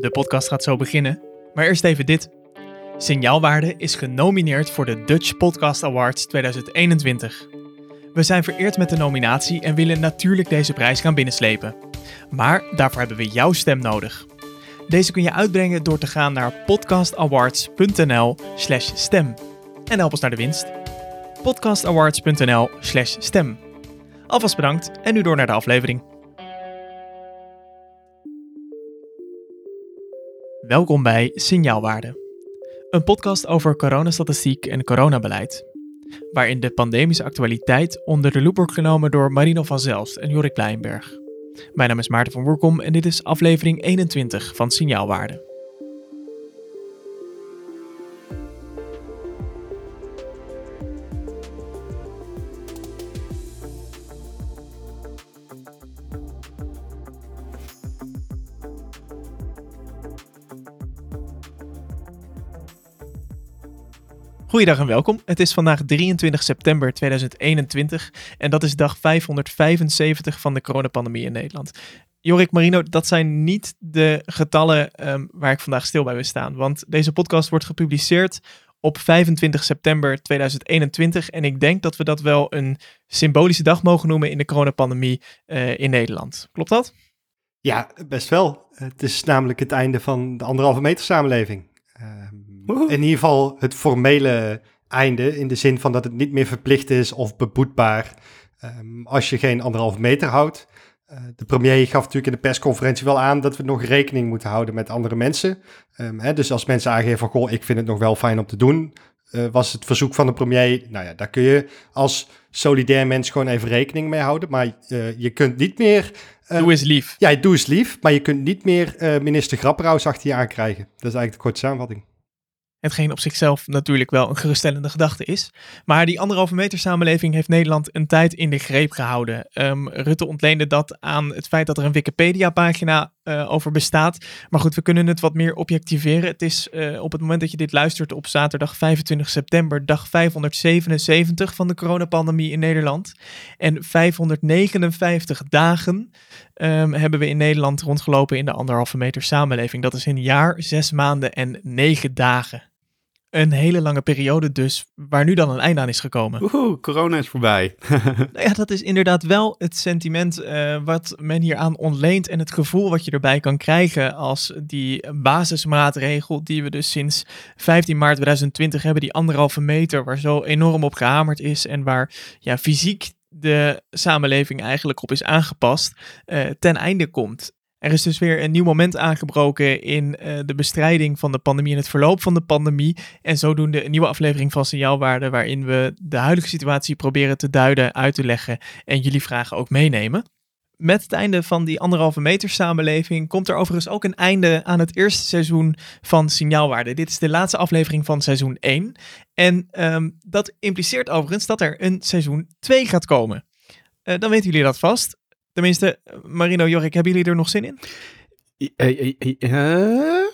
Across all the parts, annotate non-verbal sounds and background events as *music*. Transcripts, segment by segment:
De podcast gaat zo beginnen, maar eerst even dit. Signaalwaarde is genomineerd voor de Dutch Podcast Awards 2021. We zijn vereerd met de nominatie en willen natuurlijk deze prijs gaan binnenslepen. Maar daarvoor hebben we jouw stem nodig. Deze kun je uitbrengen door te gaan naar podcastawards.nl/slash stem. En help ons naar de winst. podcastawards.nl/slash stem. Alvast bedankt en nu door naar de aflevering. Welkom bij Signaalwaarde, een podcast over coronastatistiek en coronabeleid, waarin de pandemische actualiteit onder de loep wordt genomen door Marino van Zelst en Jorik Pleinberg. Mijn naam is Maarten van Woerkom en dit is aflevering 21 van Signaalwaarde. Goeiedag en welkom. Het is vandaag 23 september 2021 en dat is dag 575 van de coronapandemie in Nederland. Jorik Marino, dat zijn niet de getallen um, waar ik vandaag stil bij wil staan, want deze podcast wordt gepubliceerd op 25 september 2021 en ik denk dat we dat wel een symbolische dag mogen noemen in de coronapandemie uh, in Nederland. Klopt dat? Ja, best wel. Het is namelijk het einde van de anderhalve meter samenleving. In ieder geval het formele einde, in de zin van dat het niet meer verplicht is of beboetbaar um, als je geen anderhalve meter houdt. Uh, de premier gaf natuurlijk in de persconferentie wel aan dat we nog rekening moeten houden met andere mensen. Um, hè, dus als mensen aangeven van, goh, ik vind het nog wel fijn om te doen, uh, was het verzoek van de premier, nou ja, daar kun je als solidair mens gewoon even rekening mee houden. Maar uh, je kunt niet meer... doe eens lief. Ja, doe eens lief, maar je kunt niet meer minister Grapperhaus achter je aankrijgen. Dat is eigenlijk de korte samenvatting. Hetgeen op zichzelf natuurlijk wel een geruststellende gedachte is. Maar die anderhalve meter samenleving heeft Nederland een tijd in de greep gehouden. Um, Rutte ontleende dat aan het feit dat er een Wikipedia-pagina uh, over bestaat. Maar goed, we kunnen het wat meer objectiveren. Het is uh, op het moment dat je dit luistert op zaterdag 25 september, dag 577 van de coronapandemie in Nederland. En 559 dagen um, hebben we in Nederland rondgelopen in de anderhalve meter samenleving. Dat is een jaar, zes maanden en negen dagen. Een hele lange periode dus, waar nu dan een einde aan is gekomen. Oeh, corona is voorbij. *laughs* nou ja, dat is inderdaad wel het sentiment uh, wat men hier aan ontleent en het gevoel wat je erbij kan krijgen als die basismaatregel die we dus sinds 15 maart 2020 hebben, die anderhalve meter, waar zo enorm op gehamerd is en waar ja, fysiek de samenleving eigenlijk op is aangepast, uh, ten einde komt. Er is dus weer een nieuw moment aangebroken in uh, de bestrijding van de pandemie en het verloop van de pandemie. En zodoende een nieuwe aflevering van Signaalwaarde, waarin we de huidige situatie proberen te duiden, uit te leggen en jullie vragen ook meenemen. Met het einde van die anderhalve meter samenleving komt er overigens ook een einde aan het eerste seizoen van Signaalwaarde. Dit is de laatste aflevering van seizoen 1. En um, dat impliceert overigens dat er een seizoen 2 gaat komen. Uh, dan weten jullie dat vast. Tenminste, Marino, Jorik, hebben jullie er nog zin in? Uh, uh,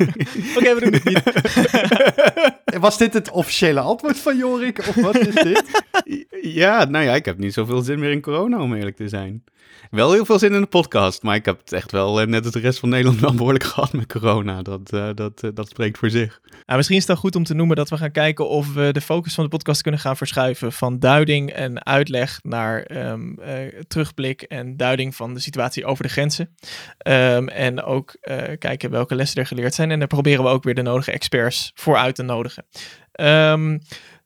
*laughs* Oké, okay, we doen het niet. *laughs* Was dit het officiële antwoord van Jorik, of wat is dit? *laughs* ja, nou ja, ik heb niet zoveel zin meer in corona, om eerlijk te zijn wel heel veel zin in de podcast. Maar ik heb het echt wel, eh, net als de rest van Nederland, wel behoorlijk gehad met corona. Dat, uh, dat, uh, dat spreekt voor zich. Nou, misschien is het dan goed om te noemen dat we gaan kijken of we de focus van de podcast kunnen gaan verschuiven. Van duiding en uitleg naar um, uh, terugblik en duiding van de situatie over de grenzen. Um, en ook kijken welke lessen er geleerd zijn. En daar proberen we ook weer de nodige experts voor uit te nodigen. Um,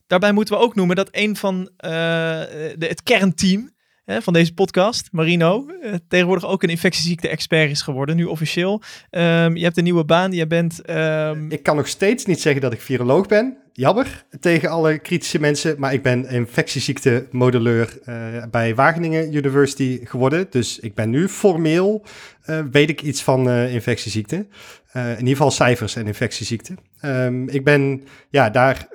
daarbij moeten we ook noemen dat een van de, het kernteam hè, van deze podcast, Marino, uh, tegenwoordig ook een infectieziekte-expert is geworden, nu officieel. Um, je hebt een nieuwe baan, je bent... Um... Ik kan nog steeds niet zeggen dat ik viroloog ben. Jammer tegen alle kritische mensen, maar ik ben infectieziekte-modelleur uh, bij Wageningen University geworden. Dus ik ben nu formeel, weet ik iets van infectieziekten. In ieder geval cijfers en infectieziekten. Um, ik ben ja, daar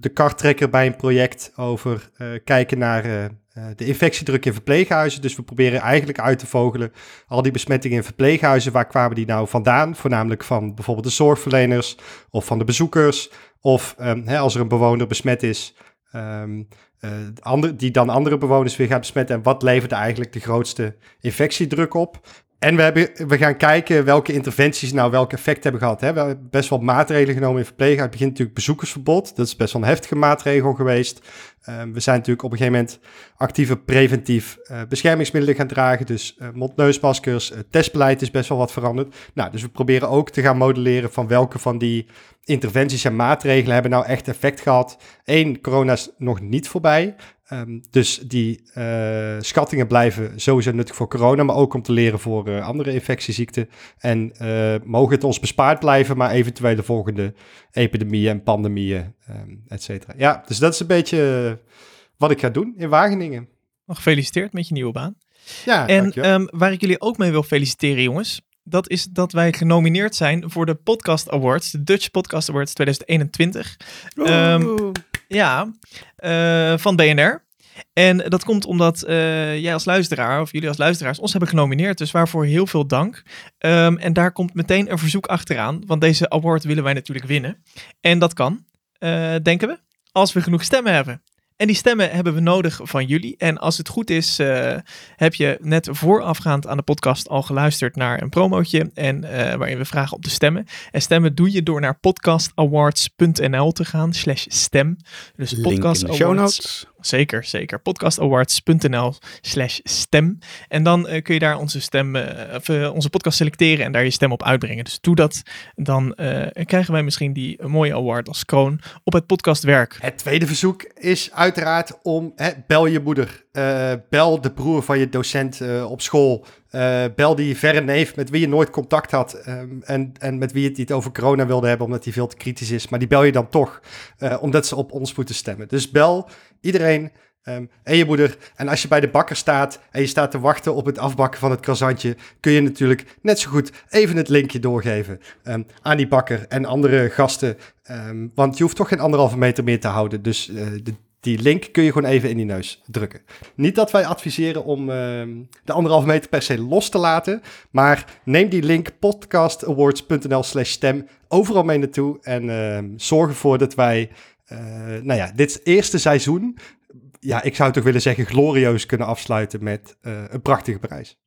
de karttrekker bij een project over kijken naar de infectiedruk in verpleeghuizen. Dus we proberen eigenlijk uit te vogelen al die besmettingen in verpleeghuizen. Waar kwamen die nou vandaan? Voornamelijk van bijvoorbeeld de zorgverleners of van de bezoekers. Of um, hè, als er een bewoner besmet is, ander, die dan andere bewoners weer gaat besmetten. En wat levert eigenlijk de grootste infectiedruk op? En we, hebben, we gaan kijken welke interventies nou welk effect hebben gehad. Hè. We hebben best wel maatregelen genomen in verpleeghuis. Het begint natuurlijk bezoekersverbod. Dat is best wel een heftige maatregel geweest. Um, we zijn natuurlijk op een gegeven moment actieve preventief uh, beschermingsmiddelen gaan dragen. Dus uh, mond-neusmaskers, uh, testbeleid is best wel wat veranderd. Nou, dus we proberen ook te gaan modelleren van welke van die interventies en maatregelen hebben nou echt effect gehad. Eén, corona is nog niet voorbij. Um, dus die schattingen blijven sowieso nuttig voor corona, maar ook om te leren voor andere infectieziekten. En mogen het ons bespaard blijven, maar eventueel de volgende epidemieën en pandemieën, um, et cetera. Ja, dus dat is een beetje wat ik ga doen in Wageningen. Nog gefeliciteerd met je nieuwe baan. Ja, en um, waar ik jullie ook mee wil feliciteren, jongens, dat is dat wij genomineerd zijn voor de Podcast Awards, de Dutch Podcast Awards 2021. Um, ja, uh, van DNR. En dat komt omdat uh, jij als luisteraar, of jullie als luisteraars, ons hebben genomineerd. Dus waarvoor heel veel dank. Um, en daar komt meteen een verzoek achteraan, want deze award willen wij natuurlijk winnen. En dat kan, uh, denken we, als we genoeg stemmen hebben. En die stemmen hebben we nodig van jullie. En als het goed is, uh, heb je net voorafgaand aan de podcast al geluisterd naar een promootje. En uh, waarin we vragen op te stemmen. En stemmen doe je door naar podcastawards.nl te gaan, slash stem. Dus podcast notes. Zeker, zeker. podcastawards.nl slash stem. En dan uh, kun je daar onze stem, of, onze podcast selecteren en daar je stem op uitbrengen. Dus doe dat. Dan krijgen wij misschien die mooie award als kroon op het podcastwerk. Het tweede verzoek is uit uiteraard om, hè, bel je moeder, bel de broer van je docent op school, bel die verre neef met wie je nooit contact had en, en met wie je het niet over corona wilde hebben omdat hij veel te kritisch is, maar die bel je dan toch, omdat ze op ons moeten stemmen. Dus bel iedereen Um, en je moeder. En als je bij de bakker staat en je staat te wachten op het afbakken van het croissantje, kun je natuurlijk net zo goed even het linkje doorgeven um, aan die bakker en andere gasten. Um, want je hoeft toch geen anderhalve meter meer te houden. Dus de, die link kun je gewoon even in die neus drukken. Niet dat wij adviseren om de anderhalve meter per se los te laten. Maar neem die link podcastawards.nl slash stem overal mee naartoe. En zorg ervoor dat wij, nou ja, dit eerste seizoen, ja, ik zou toch willen zeggen glorieus kunnen afsluiten met eh, een prachtige prijs.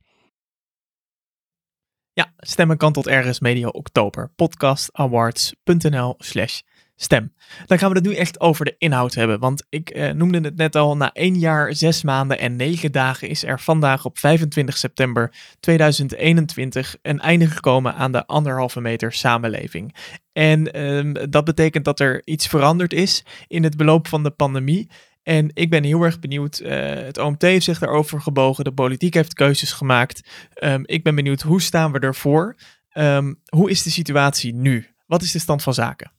Ja, stemmen kan tot ergens medio oktober. podcastawards.nl slash stem. Dan gaan we het nu echt over de inhoud hebben. Want ik eh, noemde het net al, na één jaar, zes maanden en negen dagen is er vandaag op 25 september 2021 een einde gekomen aan de anderhalve meter samenleving. En ehm, dat betekent dat er iets veranderd is in het beloop van de pandemie. En ik ben heel erg benieuwd. Uh, het OMT heeft zich daarover gebogen. De politiek heeft keuzes gemaakt. Um, ik ben benieuwd hoe staan we ervoor? Um, hoe is de situatie nu? Wat is de stand van zaken?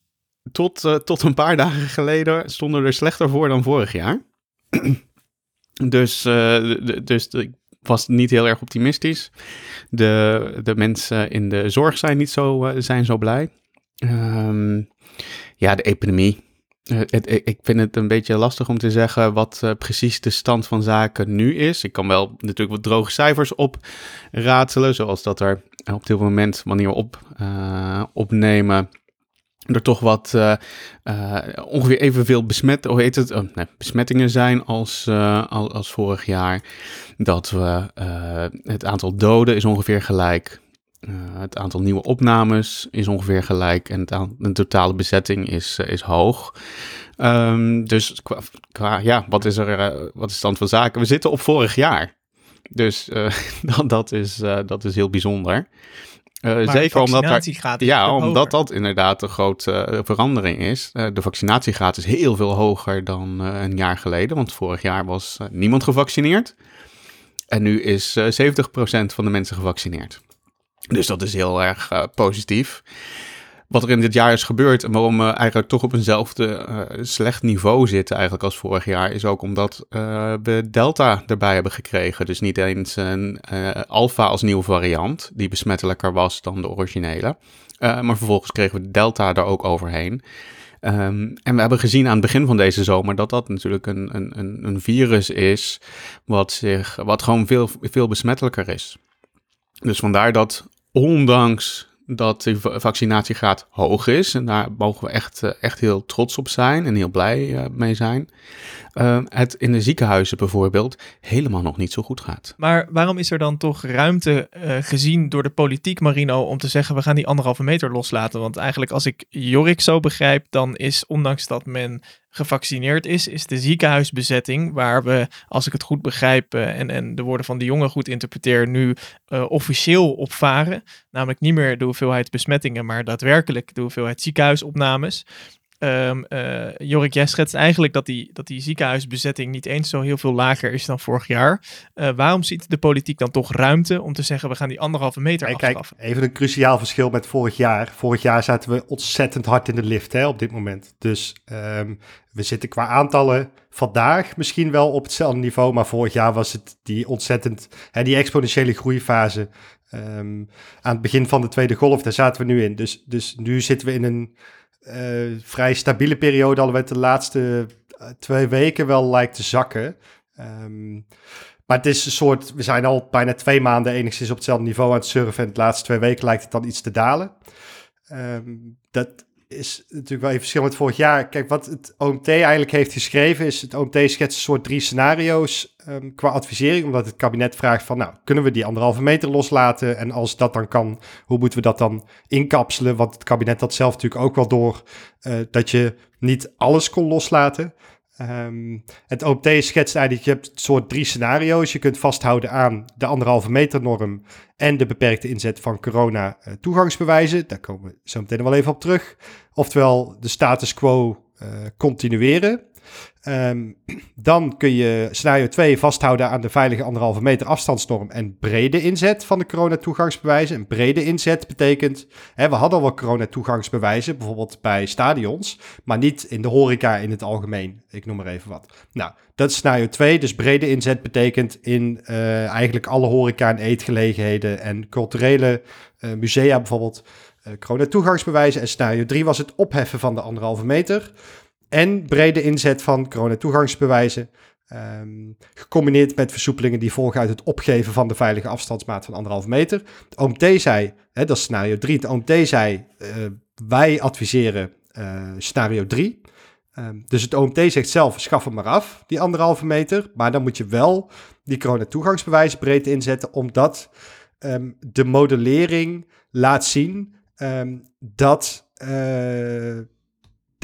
Tot, uh, tot een paar dagen geleden stonden er slechter voor dan vorig jaar. *clears throat* dus, uh, dus ik was niet heel erg optimistisch. De, de mensen in de zorg zijn niet zo, uh, zijn zo blij. Um, ja, de epidemie. Ik vind het een beetje lastig om te zeggen wat precies de stand van zaken nu is. Ik kan wel natuurlijk wat droge cijfers opraadselen, zoals dat er op dit moment, wanneer op, opnemen, er toch wat uh, uh, ongeveer evenveel besmet, hoe heet het, oh, nee, besmettingen zijn als, uh, als, vorig jaar. Dat we het aantal doden is ongeveer gelijk. het aantal nieuwe opnames is ongeveer gelijk. En de totale bezetting is, is hoog. Um, dus qua, qua, ja, wat is er, wat is de stand van zaken? We zitten op vorig jaar. Dus *laughs* dat, dat, is, dat is heel bijzonder. Uh, zeker omdat, daar, ja, omdat dat inderdaad een grote uh, verandering is. Uh, de vaccinatiegraad is heel veel hoger dan een jaar geleden. Want vorig jaar was niemand gevaccineerd. En nu is 70% van de mensen gevaccineerd. Dus dat is heel erg positief wat er in dit jaar is gebeurd en waarom we eigenlijk toch op eenzelfde uh, slecht niveau zitten eigenlijk als vorig jaar, is ook omdat uh, we Delta erbij hebben gekregen. Dus niet eens een uh, Alpha als nieuwe variant, die besmettelijker was dan de originele. maar vervolgens kregen we Delta er ook overheen. Um, en we hebben gezien aan het begin van deze zomer dat dat natuurlijk een, een, een virus is wat, zich, wat gewoon veel, veel besmettelijker is. Dus vandaar dat ondanks dat de vaccinatiegraad hoog is. En daar mogen we echt, eh, echt heel trots op zijn en heel blij uh, mee zijn. Uh, het in de ziekenhuizen bijvoorbeeld helemaal nog niet zo goed gaat. Maar waarom is er dan toch ruimte uh, gezien door de politiek, Marino, om te zeggen we gaan die anderhalve meter loslaten? Want eigenlijk als ik Jorik zo begrijp, dan is ondanks dat men gevaccineerd is, is de ziekenhuisbezetting, waar we, als ik het goed begrijp uh, en, en de woorden van de jongen goed interpreteer, nu uh, officieel opvaren. Namelijk niet meer de hoeveelheid besmettingen, maar daadwerkelijk de hoeveelheid ziekenhuisopnames. Um, uh, Jorik, jij schetst eigenlijk dat die, dat die ziekenhuisbezetting niet eens zo heel veel lager is dan vorig jaar. Uh, waarom ziet de politiek dan toch ruimte om te zeggen we gaan die anderhalve meter hey, afschaffen? Kijk, even een cruciaal verschil met vorig jaar. Vorig jaar zaten we ontzettend hard in de lift hè, op dit moment. Dus um, we zitten qua aantallen vandaag misschien wel op hetzelfde niveau. Maar vorig jaar was het die ontzettend, hè, die exponentiële groeifase. Um, aan het begin van de tweede golf, daar zaten we nu in. Dus, dus nu zitten we in een uh, vrij stabiele periode, het de laatste uh, twee weken wel lijkt te zakken. Um, maar het is een soort, we zijn al bijna twee maanden enigszins op hetzelfde niveau aan het surfen. En de laatste twee weken lijkt het dan iets te dalen. Um, dat is natuurlijk wel even verschil met vorig jaar. Kijk, wat het OMT eigenlijk heeft geschreven is... het OMT schetst een soort drie scenario's um, qua advisering... omdat het kabinet vraagt van... nou, kunnen we die anderhalve meter loslaten? En als dat dan kan, hoe moeten we dat dan inkapselen? Want het kabinet had zelf natuurlijk ook wel door... Uh, dat je niet alles kon loslaten... Um, het OMT schetst eigenlijk, je hebt soort drie scenario's. Je kunt vasthouden aan de anderhalve meter norm en de beperkte inzet van corona uh, toegangsbewijzen. Daar komen we zo meteen wel even op terug. Oftewel de status quo uh, continueren. Um, dan kun je scenario 2 vasthouden aan de veilige anderhalve meter afstandsnorm en brede inzet van de coronatoegangsbewijzen. En brede inzet betekent, hè, we hadden al wel coronatoegangsbewijzen, bijvoorbeeld bij stadions, maar niet in de horeca in het algemeen. Ik noem maar even wat. Nou, dat is scenario 2. Dus brede inzet betekent in uh, eigenlijk alle horeca en eetgelegenheden en culturele uh, musea bijvoorbeeld uh, coronatoegangsbewijzen. En scenario 3 was het opheffen van de anderhalve meter en brede inzet van coronatoegangsbewijzen. Um, gecombineerd met versoepelingen die volgen uit het opgeven van de veilige afstandsmaat van anderhalve meter. Het OMT zei, hè, dat is scenario 3, het OMT zei, uh, wij adviseren uh, scenario 3. Um, dus het OMT zegt zelf, schaf hem maar af, die anderhalve meter. Maar dan moet je wel die coronatoegangsbewijzen breed inzetten, omdat um, de modellering laat zien dat... Uh,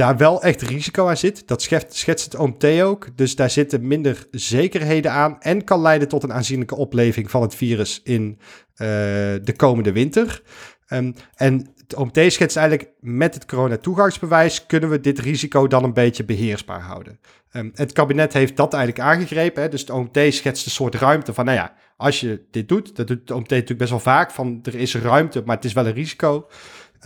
daar wel echt risico aan zit. Dat schetst, het OMT ook. Dus daar zitten minder zekerheden aan en kan leiden tot een aanzienlijke opleving van het virus in uh, de komende winter. Um, en het OMT schetst eigenlijk met het coronatoegangsbewijs kunnen we dit risico dan een beetje beheersbaar houden. Um, het kabinet heeft dat eigenlijk aangegrepen. Hè? Dus het OMT schetst een soort ruimte van, nou ja, als je dit doet, dat doet het OMT natuurlijk best wel vaak, van er is ruimte, maar het is wel een risico.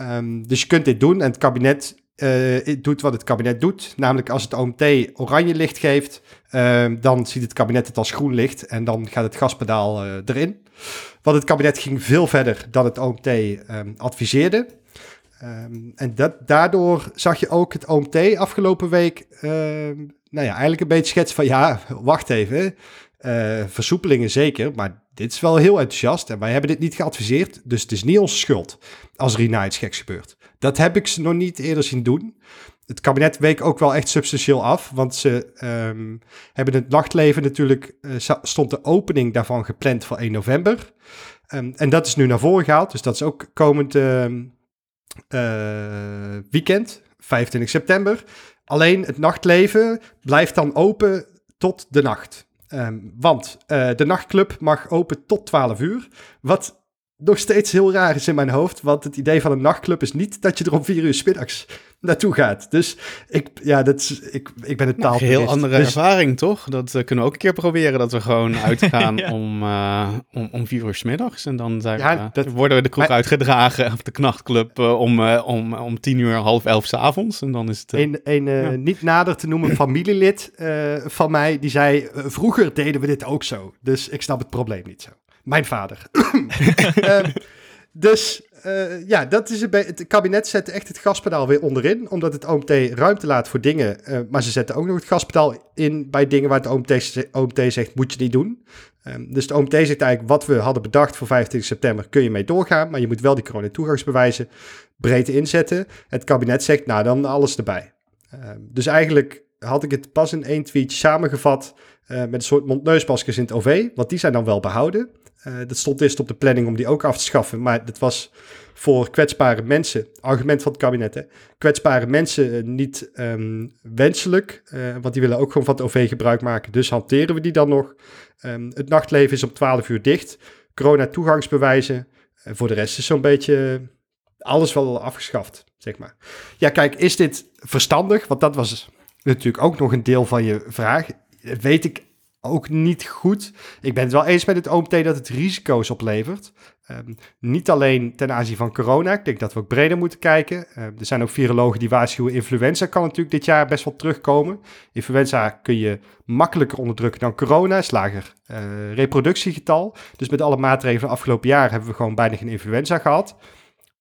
Um, dus je kunt dit doen en het kabinet uh, doet wat het kabinet doet. Namelijk als het OMT oranje licht geeft, uh, dan ziet het kabinet het als groen licht en dan gaat het gaspedaal uh, erin. Want het kabinet ging veel verder dan het OMT adviseerde. En dat, daardoor zag je ook het OMT afgelopen week, nou ja, eigenlijk een beetje schets van ja, wacht even. Versoepelingen zeker, maar dit is wel heel enthousiast en wij hebben dit niet geadviseerd, dus het is niet onze schuld als er hierna iets geks gebeurt. Dat heb ik ze nog niet eerder zien doen. Het kabinet week ook wel echt substantieel af, want ze um, hebben het nachtleven natuurlijk, uh, stond de opening daarvan gepland voor 1 november. Um, en dat is nu naar voren gehaald, dus dat is ook komend uh, uh, weekend, 25 september. Alleen het nachtleven blijft dan open tot de nacht. Um, want uh, de nachtclub mag open tot 12 uur. Wat nog steeds heel raar is in mijn hoofd. Want het idee van een nachtclub is niet dat je er om 4 uur middags naartoe gaat. Dus ik, ja, dat is, ik, ik ben het taal. Een heel andere dus... ervaring, toch? Dat uh, kunnen we ook een keer proberen. Dat we gewoon *laughs* uitgaan ja. om, uh, om, om vier uur s middags. En dan daar, ja, dat, uh, worden we de kroeg maar, uitgedragen op de nachtclub om, om, om tien uur, half elf s avonds. En dan is het... een een ja. niet nader te noemen familielid van mij, die zei... vroeger deden we dit ook zo. Dus ik snap het probleem niet zo. Mijn vader. um, *coughs* dus eh, ja, dat is be- het kabinet zet echt het gaspedaal weer onderin, omdat het OMT ruimte laat voor dingen. eh, maar ze zetten ook nog het gaspedaal in bij dingen waar het OMT, OMT zegt, moet je niet doen. Ehm, dus het OMT zegt eigenlijk, wat we hadden bedacht voor 25 september, kun je mee doorgaan, maar je moet wel die coronatoegangsbewijzen breed inzetten. Het kabinet zegt, nou dan alles erbij. Ehm, dus eigenlijk had ik het pas in één tweet samengevat eh, met een soort mondneusmaskers in het OV, want die zijn dan wel behouden. Eh, dat stond eerst op de planning om die ook af te schaffen, maar dat was voor kwetsbare mensen, argument van het kabinet, hè, kwetsbare mensen eh, niet ehm, wenselijk, eh, want die willen ook gewoon van het OV gebruik maken, dus hanteren we die dan nog. Ehm, het nachtleven is om 12 uur dicht, corona-toegangsbewijzen, eh, voor de rest is zo'n beetje alles wel afgeschaft, zeg maar. Ja, kijk, is dit verstandig? Want dat was natuurlijk ook nog een deel van je vraag. Weet ik ook niet goed. Ik ben het wel eens met het OMT dat het risico's oplevert. Ehm, niet alleen ten aanzien van corona. Ik denk dat we ook breder moeten kijken. Ehm, er zijn ook virologen die waarschuwen. Influenza kan natuurlijk dit jaar best wel terugkomen. Influenza kun je makkelijker onderdrukken dan corona. Is lager eh, reproductiegetal. Dus met alle maatregelen afgelopen jaar hebben we gewoon bijna geen influenza gehad.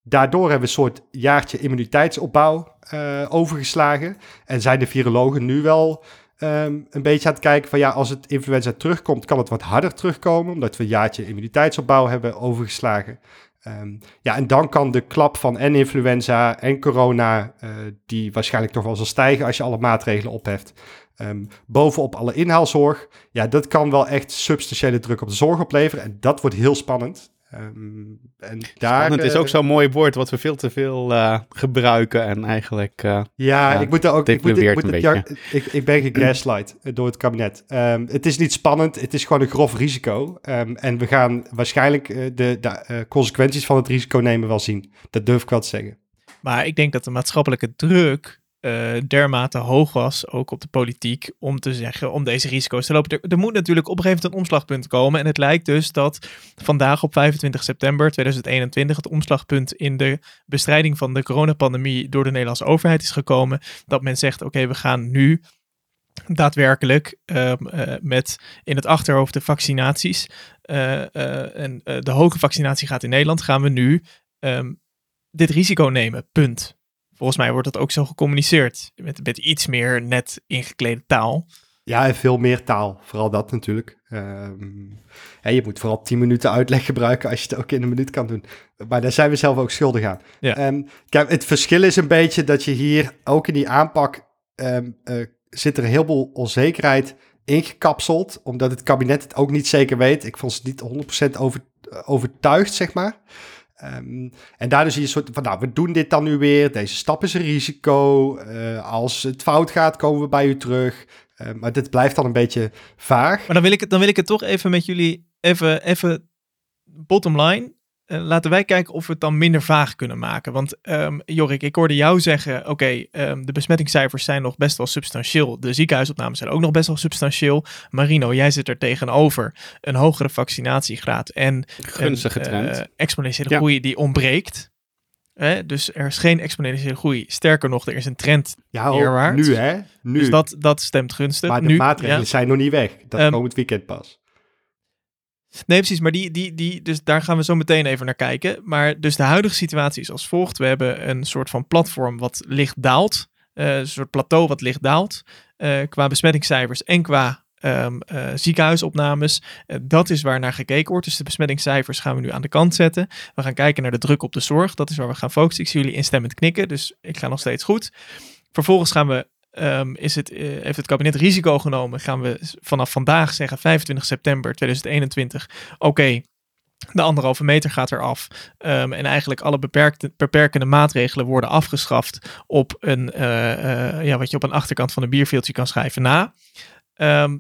Daardoor hebben we een soort jaartje immuniteitsopbouw eh, overgeslagen. En zijn de virologen nu wel ehm, een beetje aan het kijken van ja, als het influenza terugkomt, kan het wat harder terugkomen, omdat we een jaartje immuniteitsopbouw hebben overgeslagen. Ehm, ja, en dan kan de klap van en influenza en corona, eh, die waarschijnlijk toch wel zal stijgen als je alle maatregelen opheft. Ehm, bovenop alle inhaalzorg, ja, dat kan wel echt substantiële druk op de zorg opleveren. En dat wordt heel spannend. Ehm, en daar, Spannend is eh, ook zo'n mooi woord wat we veel te veel eh, gebruiken en eigenlijk... eh, Ja, ik moet daar ook. Ik, moet, ik, moet het, ik, ik ben gegaslight door het kabinet. Ehm, het is niet spannend, het is gewoon een grof risico. Ehm, en we gaan waarschijnlijk eh, de, de eh, consequenties van het risico nemen wel zien. Dat durf ik wel te zeggen. Maar ik denk dat de maatschappelijke druk eh, dermate hoog was, ook op de politiek, om te zeggen, om deze risico's te lopen. Er, moet natuurlijk op een gegeven moment een omslagpunt komen. En het lijkt dus dat vandaag op 25 september 2021 het omslagpunt in de bestrijding van de coronapandemie door de Nederlandse overheid is gekomen. Dat men zegt, oké, we gaan nu daadwerkelijk ehm, eh, met in het achterhoofd de vaccinaties. eh, en de hoge vaccinatie gaat in Nederland, gaan we nu ehm, dit risico nemen. Punt. Volgens mij wordt dat ook zo gecommuniceerd. Met, met iets meer net ingeklede taal. Ja, en veel meer taal. Vooral dat natuurlijk. Ehm, en je moet vooral 10 minuten uitleg gebruiken als je het ook in een minuut kan doen. Maar daar zijn we zelf ook schuldig aan. Ja. Ehm, kijk, het verschil is een beetje dat je hier ook in die aanpak ehm, eh, zit er een heleboel onzekerheid ingekapseld. Omdat het kabinet het ook niet zeker weet. Ik vond ze niet 100% over, overtuigd, zeg maar. Ehm, en daardoor zie je een soort van, nou, we doen dit dan nu weer. Deze stap is een risico. Eh, als het fout gaat, komen we bij u terug. Eh, maar dit blijft dan een beetje vaag. Maar dan wil ik het, dan wil ik het toch even met jullie, even, even bottom line. Eh, laten wij kijken of we het dan minder vaag kunnen maken. Want ehm, Jorik, ik hoorde jou zeggen, oké, ehm, de besmettingscijfers zijn nog best wel substantieel. De ziekenhuisopnames zijn ook nog best wel substantieel. Marino, jij zit er tegenover. Een hogere vaccinatiegraad en gunstige een, trend. eh, exponentiële Ja. groei die ontbreekt. Hè? Dus er is geen exponentiële groei. Sterker nog, er is een trend. Ja, nu hè. Nu. Dus dat, dat stemt gunstig. maar de nu, maatregelen ja. zijn nog niet weg. Dat Ehm, komend weekend pas. Nee, precies. Maar die, die, die, dus daar gaan we zo meteen even naar kijken. Maar dus de huidige situatie is als volgt. We hebben een soort van platform wat licht daalt. Eh, een soort plateau wat licht daalt. eh, qua besmettingscijfers en qua ehm, eh, ziekenhuisopnames. Dat is waar naar gekeken wordt. Dus de besmettingscijfers gaan we nu aan de kant zetten. We gaan kijken naar de druk op de zorg. Dat is waar we gaan focussen. Ik zie jullie instemmend knikken. Dus ik ga nog steeds goed. Vervolgens gaan we Ehm, is het, eh, heeft het kabinet risico genomen? Gaan we vanaf vandaag zeggen, 25 september 2021, oké, de anderhalve meter gaat eraf. Ehm, en eigenlijk alle beperkte, beperkende maatregelen worden afgeschaft op een, eh, eh, ja, wat je op een achterkant van een bierveeltje kan schrijven na. Ehm,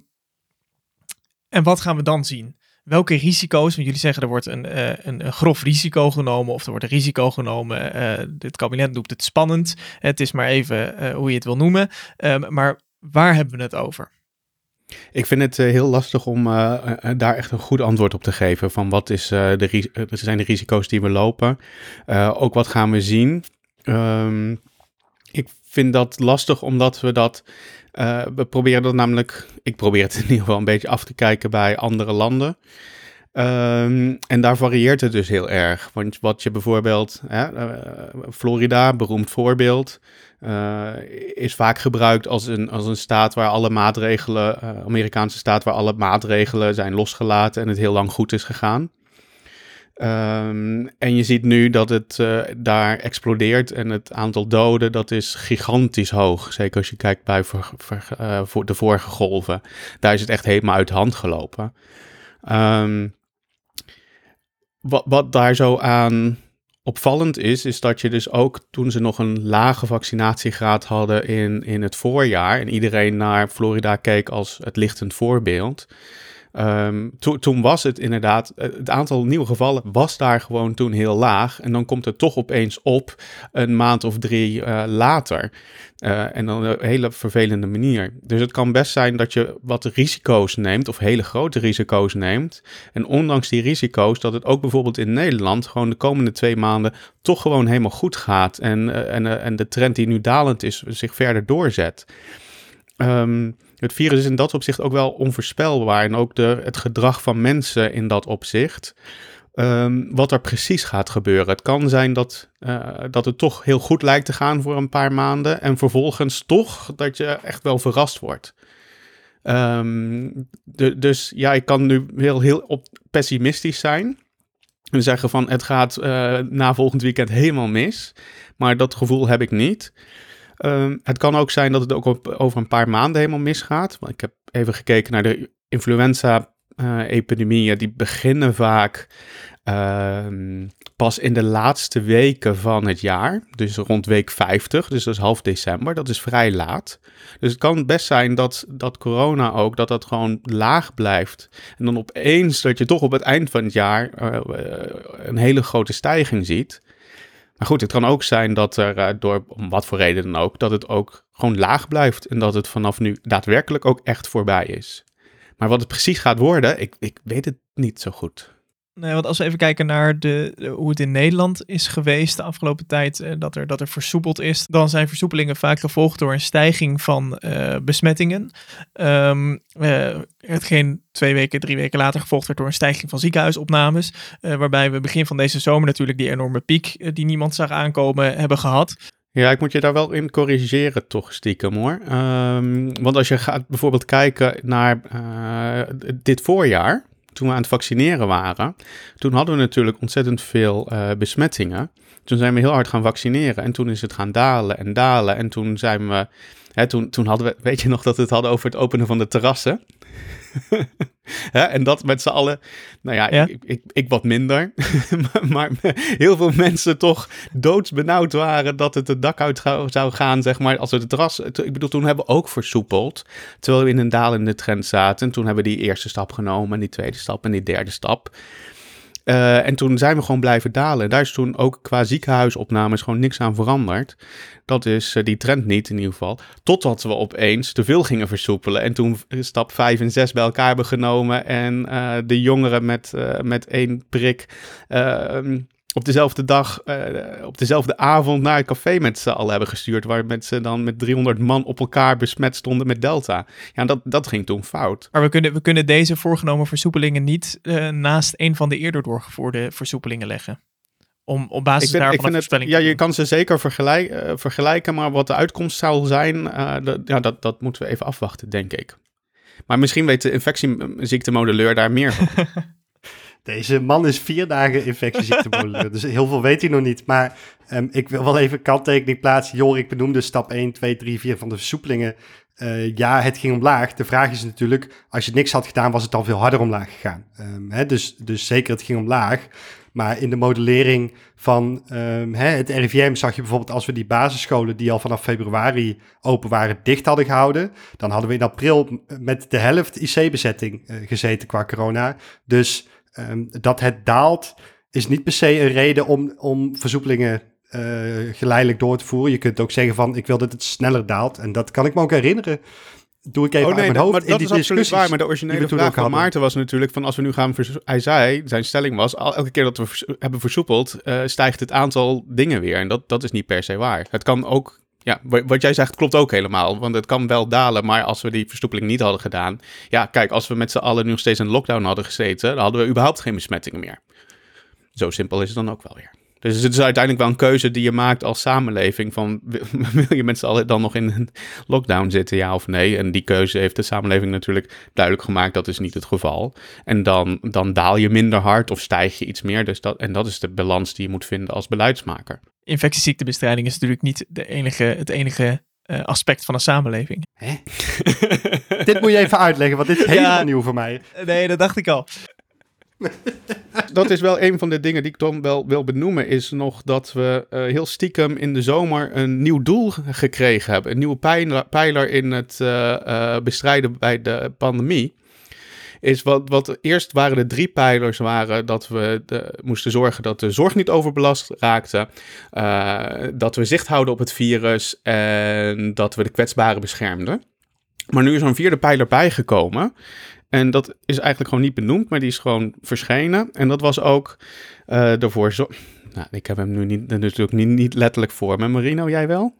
en wat gaan we dan zien? Welke risico's, want jullie zeggen er wordt een, eh, een, een grof risico genomen of er wordt een risico genomen. eh het kabinet noemt het spannend. Het is maar even eh, hoe je het wil noemen. Ehm, maar waar hebben we het over? Ik vind het heel lastig om daar echt een goed antwoord op te geven. Van wat is, de eh, zijn de risico's die we lopen? Ook wat gaan we zien? Ehm, ik vind dat lastig omdat we dat. Eh, we proberen dat namelijk. Ik probeer het in ieder geval een beetje af te kijken bij andere landen. Ehm, en daar varieert het dus heel erg. Want wat je bijvoorbeeld, hè, uh, Florida, beroemd voorbeeld, uh, is vaak gebruikt als een, als een staat waar alle maatregelen, Amerikaanse staat waar alle maatregelen zijn losgelaten en het heel lang goed is gegaan. Um, en je ziet nu dat het uh, daar explodeert en het aantal doden dat is gigantisch hoog. Zeker als je kijkt bij uh, voor de vorige golven. Daar is het echt helemaal uit de hand gelopen. Um, wat, wat daar zo aan opvallend is, is dat je dus ook toen ze nog een lage vaccinatiegraad hadden in, in het voorjaar en iedereen naar Florida keek als het lichtend voorbeeld. Um, to, toen was het inderdaad, het aantal nieuwe gevallen was daar gewoon toen heel laag. En dan komt het toch opeens op een maand of drie uh, later. Uh, en dan een hele vervelende manier. Dus het kan best zijn dat je wat risico's neemt, of hele grote risico's neemt. En ondanks die risico's, dat het ook bijvoorbeeld in Nederland gewoon de komende twee maanden toch gewoon helemaal goed gaat. En, en, en de trend die nu dalend is, zich verder doorzet. Um, het virus is in dat opzicht ook wel onvoorspelbaar. En ook de, het gedrag van mensen in dat opzicht. Um, wat er precies gaat gebeuren. Het kan zijn dat, uh, dat het toch heel goed lijkt te gaan voor een paar maanden. En vervolgens toch dat je echt wel verrast wordt. Um, de, dus ja, ik kan nu heel, heel op pessimistisch zijn. En zeggen van het gaat uh, na volgend weekend helemaal mis. Maar dat gevoel heb ik niet. Um, het kan ook zijn dat het ook over een paar maanden helemaal misgaat. Want ik heb even gekeken naar de influenza-epidemieën. Uh, die beginnen vaak uh, pas in de laatste weken van het jaar. Dus rond week 50, dus dat is half december. Dat is vrij laat. Dus het kan best zijn dat, dat corona ook, dat dat gewoon laag blijft. En dan opeens dat je toch op het eind van het jaar uh, een hele grote stijging ziet. Maar goed, het kan ook zijn dat er uh, door, om wat voor reden dan ook, dat het ook gewoon laag blijft. En dat het vanaf nu daadwerkelijk ook echt voorbij is. Maar wat het precies gaat worden, ik, ik weet het niet zo goed. Nee, want als we even kijken naar de, hoe het in Nederland is geweest de afgelopen tijd, eh, dat, er, dat er versoepeld is, dan zijn versoepelingen vaak gevolgd door een stijging van uh, besmettingen. Um, uh, hetgeen twee weken, drie weken later gevolgd werd door een stijging van ziekenhuisopnames. Waarbij we begin van deze zomer natuurlijk die enorme piek die niemand zag aankomen hebben gehad. Ja, ik moet je daar wel in corrigeren, toch stiekem hoor. Um, want als je gaat bijvoorbeeld kijken naar dit voorjaar, toen we aan het vaccineren waren, toen hadden we natuurlijk ontzettend veel uh, besmettingen. Toen zijn we heel hard gaan vaccineren en toen is het gaan dalen en dalen. En toen zijn we, hè, toen, toen hadden we, *laughs* weet je nog dat we het hadden over het openen van de terrassen? *laughs* ja, en dat met z'n allen, nou ja, ja. Ik, ik, ik, wat minder, *laughs* maar heel veel mensen toch doodsbenauwd waren dat het het dak uit zou gaan, zeg maar, als we de terras, ik bedoel, toen hebben we ook versoepeld, terwijl we in een dalende trend zaten. En toen hebben we die eerste stap genomen, en die tweede stap en die derde stap. Uh, en toen zijn we gewoon blijven dalen. Daar is toen ook qua ziekenhuisopnames gewoon niks aan veranderd. Dat is uh, die trend niet in ieder geval. Totdat we opeens te veel gingen versoepelen. En toen stap 5 en 6 bij elkaar hebben genomen. En uh, de jongeren met, met één prik op dezelfde dag, uh, op dezelfde avond naar het café met z'n allen hebben gestuurd. Waar mensen dan met 300 man op elkaar besmet stonden met Delta. Ja, dat, dat ging toen fout. Maar we kunnen, we kunnen deze voorgenomen versoepelingen niet uh, naast een van de eerder doorgevoerde versoepelingen leggen. Om op basis daarvan ik vind het, Ja, je kan ze zeker vergelijk, uh, vergelijken. Maar wat de uitkomst zou zijn, dat, ja, dat, dat moeten we even afwachten, denk ik. Maar misschien weet de infectieziektemodelleur daar meer van. *laughs* Deze man is vier dagen infectieziektemodelleur, *laughs* dus heel veel weet hij nog niet. Maar um, ik wil wel even kanttekening plaatsen. Jor, ik benoemde stap 1, 2, 3, 4 van de versoepelingen. Uh, ja, het ging omlaag. De vraag is natuurlijk, als je niks had gedaan, was het dan veel harder omlaag gegaan. Um, hè, dus, dus zeker, het ging omlaag. Maar in de modellering van um, hè, het RIVM zag je bijvoorbeeld als we die basisscholen die al vanaf februari open waren dicht hadden gehouden, dan hadden we in april met de helft IC-bezetting uh, gezeten qua corona. Dus um, dat het daalt is niet per se een reden om, om versoepelingen uh, geleidelijk door te voeren. Je kunt ook zeggen van ik wil dat het sneller daalt. En dat kan ik me ook herinneren. Doe ik even oh, nee, mijn hoofd. Maar dat is absoluut waar. Maar de originele vraag van Maarten was natuurlijk van als we nu gaan... Hij zei, zijn stelling was, elke keer dat we vers hebben versoepeld... Uh, stijgt het aantal dingen weer. En dat, dat is niet per se waar. Het kan ook Ja, wa- wat jij zegt klopt ook helemaal. Want het kan wel dalen, maar als we die versoepeling niet hadden gedaan. Ja, kijk, als we met z'n allen nu nog steeds in lockdown hadden gezeten, dan hadden we überhaupt geen besmettingen meer. Zo simpel is het dan ook wel weer. Dus het is uiteindelijk wel een keuze die je maakt als samenleving. Van *laughs* wil je met z'n allen dan nog in een lockdown zitten, ja of nee? En die keuze heeft de samenleving natuurlijk duidelijk gemaakt. Dat is niet het geval. En dan, dan daal je minder hard of stijg je iets meer. Dus dat, en dat is de balans die je moet vinden als beleidsmaker. Infectieziektebestrijding is natuurlijk niet de enige, het enige eh, aspect van een samenleving. *laughs* dit moet je even uitleggen, want dit is Ja. helemaal nieuw voor mij. Nee, dat dacht ik al. Dat is wel een van de dingen die ik dan wel wil benoemen, is nog dat we eh, heel stiekem in de zomer een nieuw doel gekregen hebben. Een nieuwe pijler, in het eh, eh, bestrijden bij de pandemie. Is wat, wat eerst waren de drie pijlers, waren dat we de, moesten zorgen dat de zorg niet overbelast raakte, dat we zicht houden op het virus en dat we de kwetsbaren beschermden. Maar nu is er een vierde pijler bijgekomen. En dat is eigenlijk gewoon niet benoemd, maar die is gewoon verschenen. En dat was ook eh ervoor zo. Nou, ik heb hem nu niet, natuurlijk niet, niet letterlijk voor me. Marino, jij wel?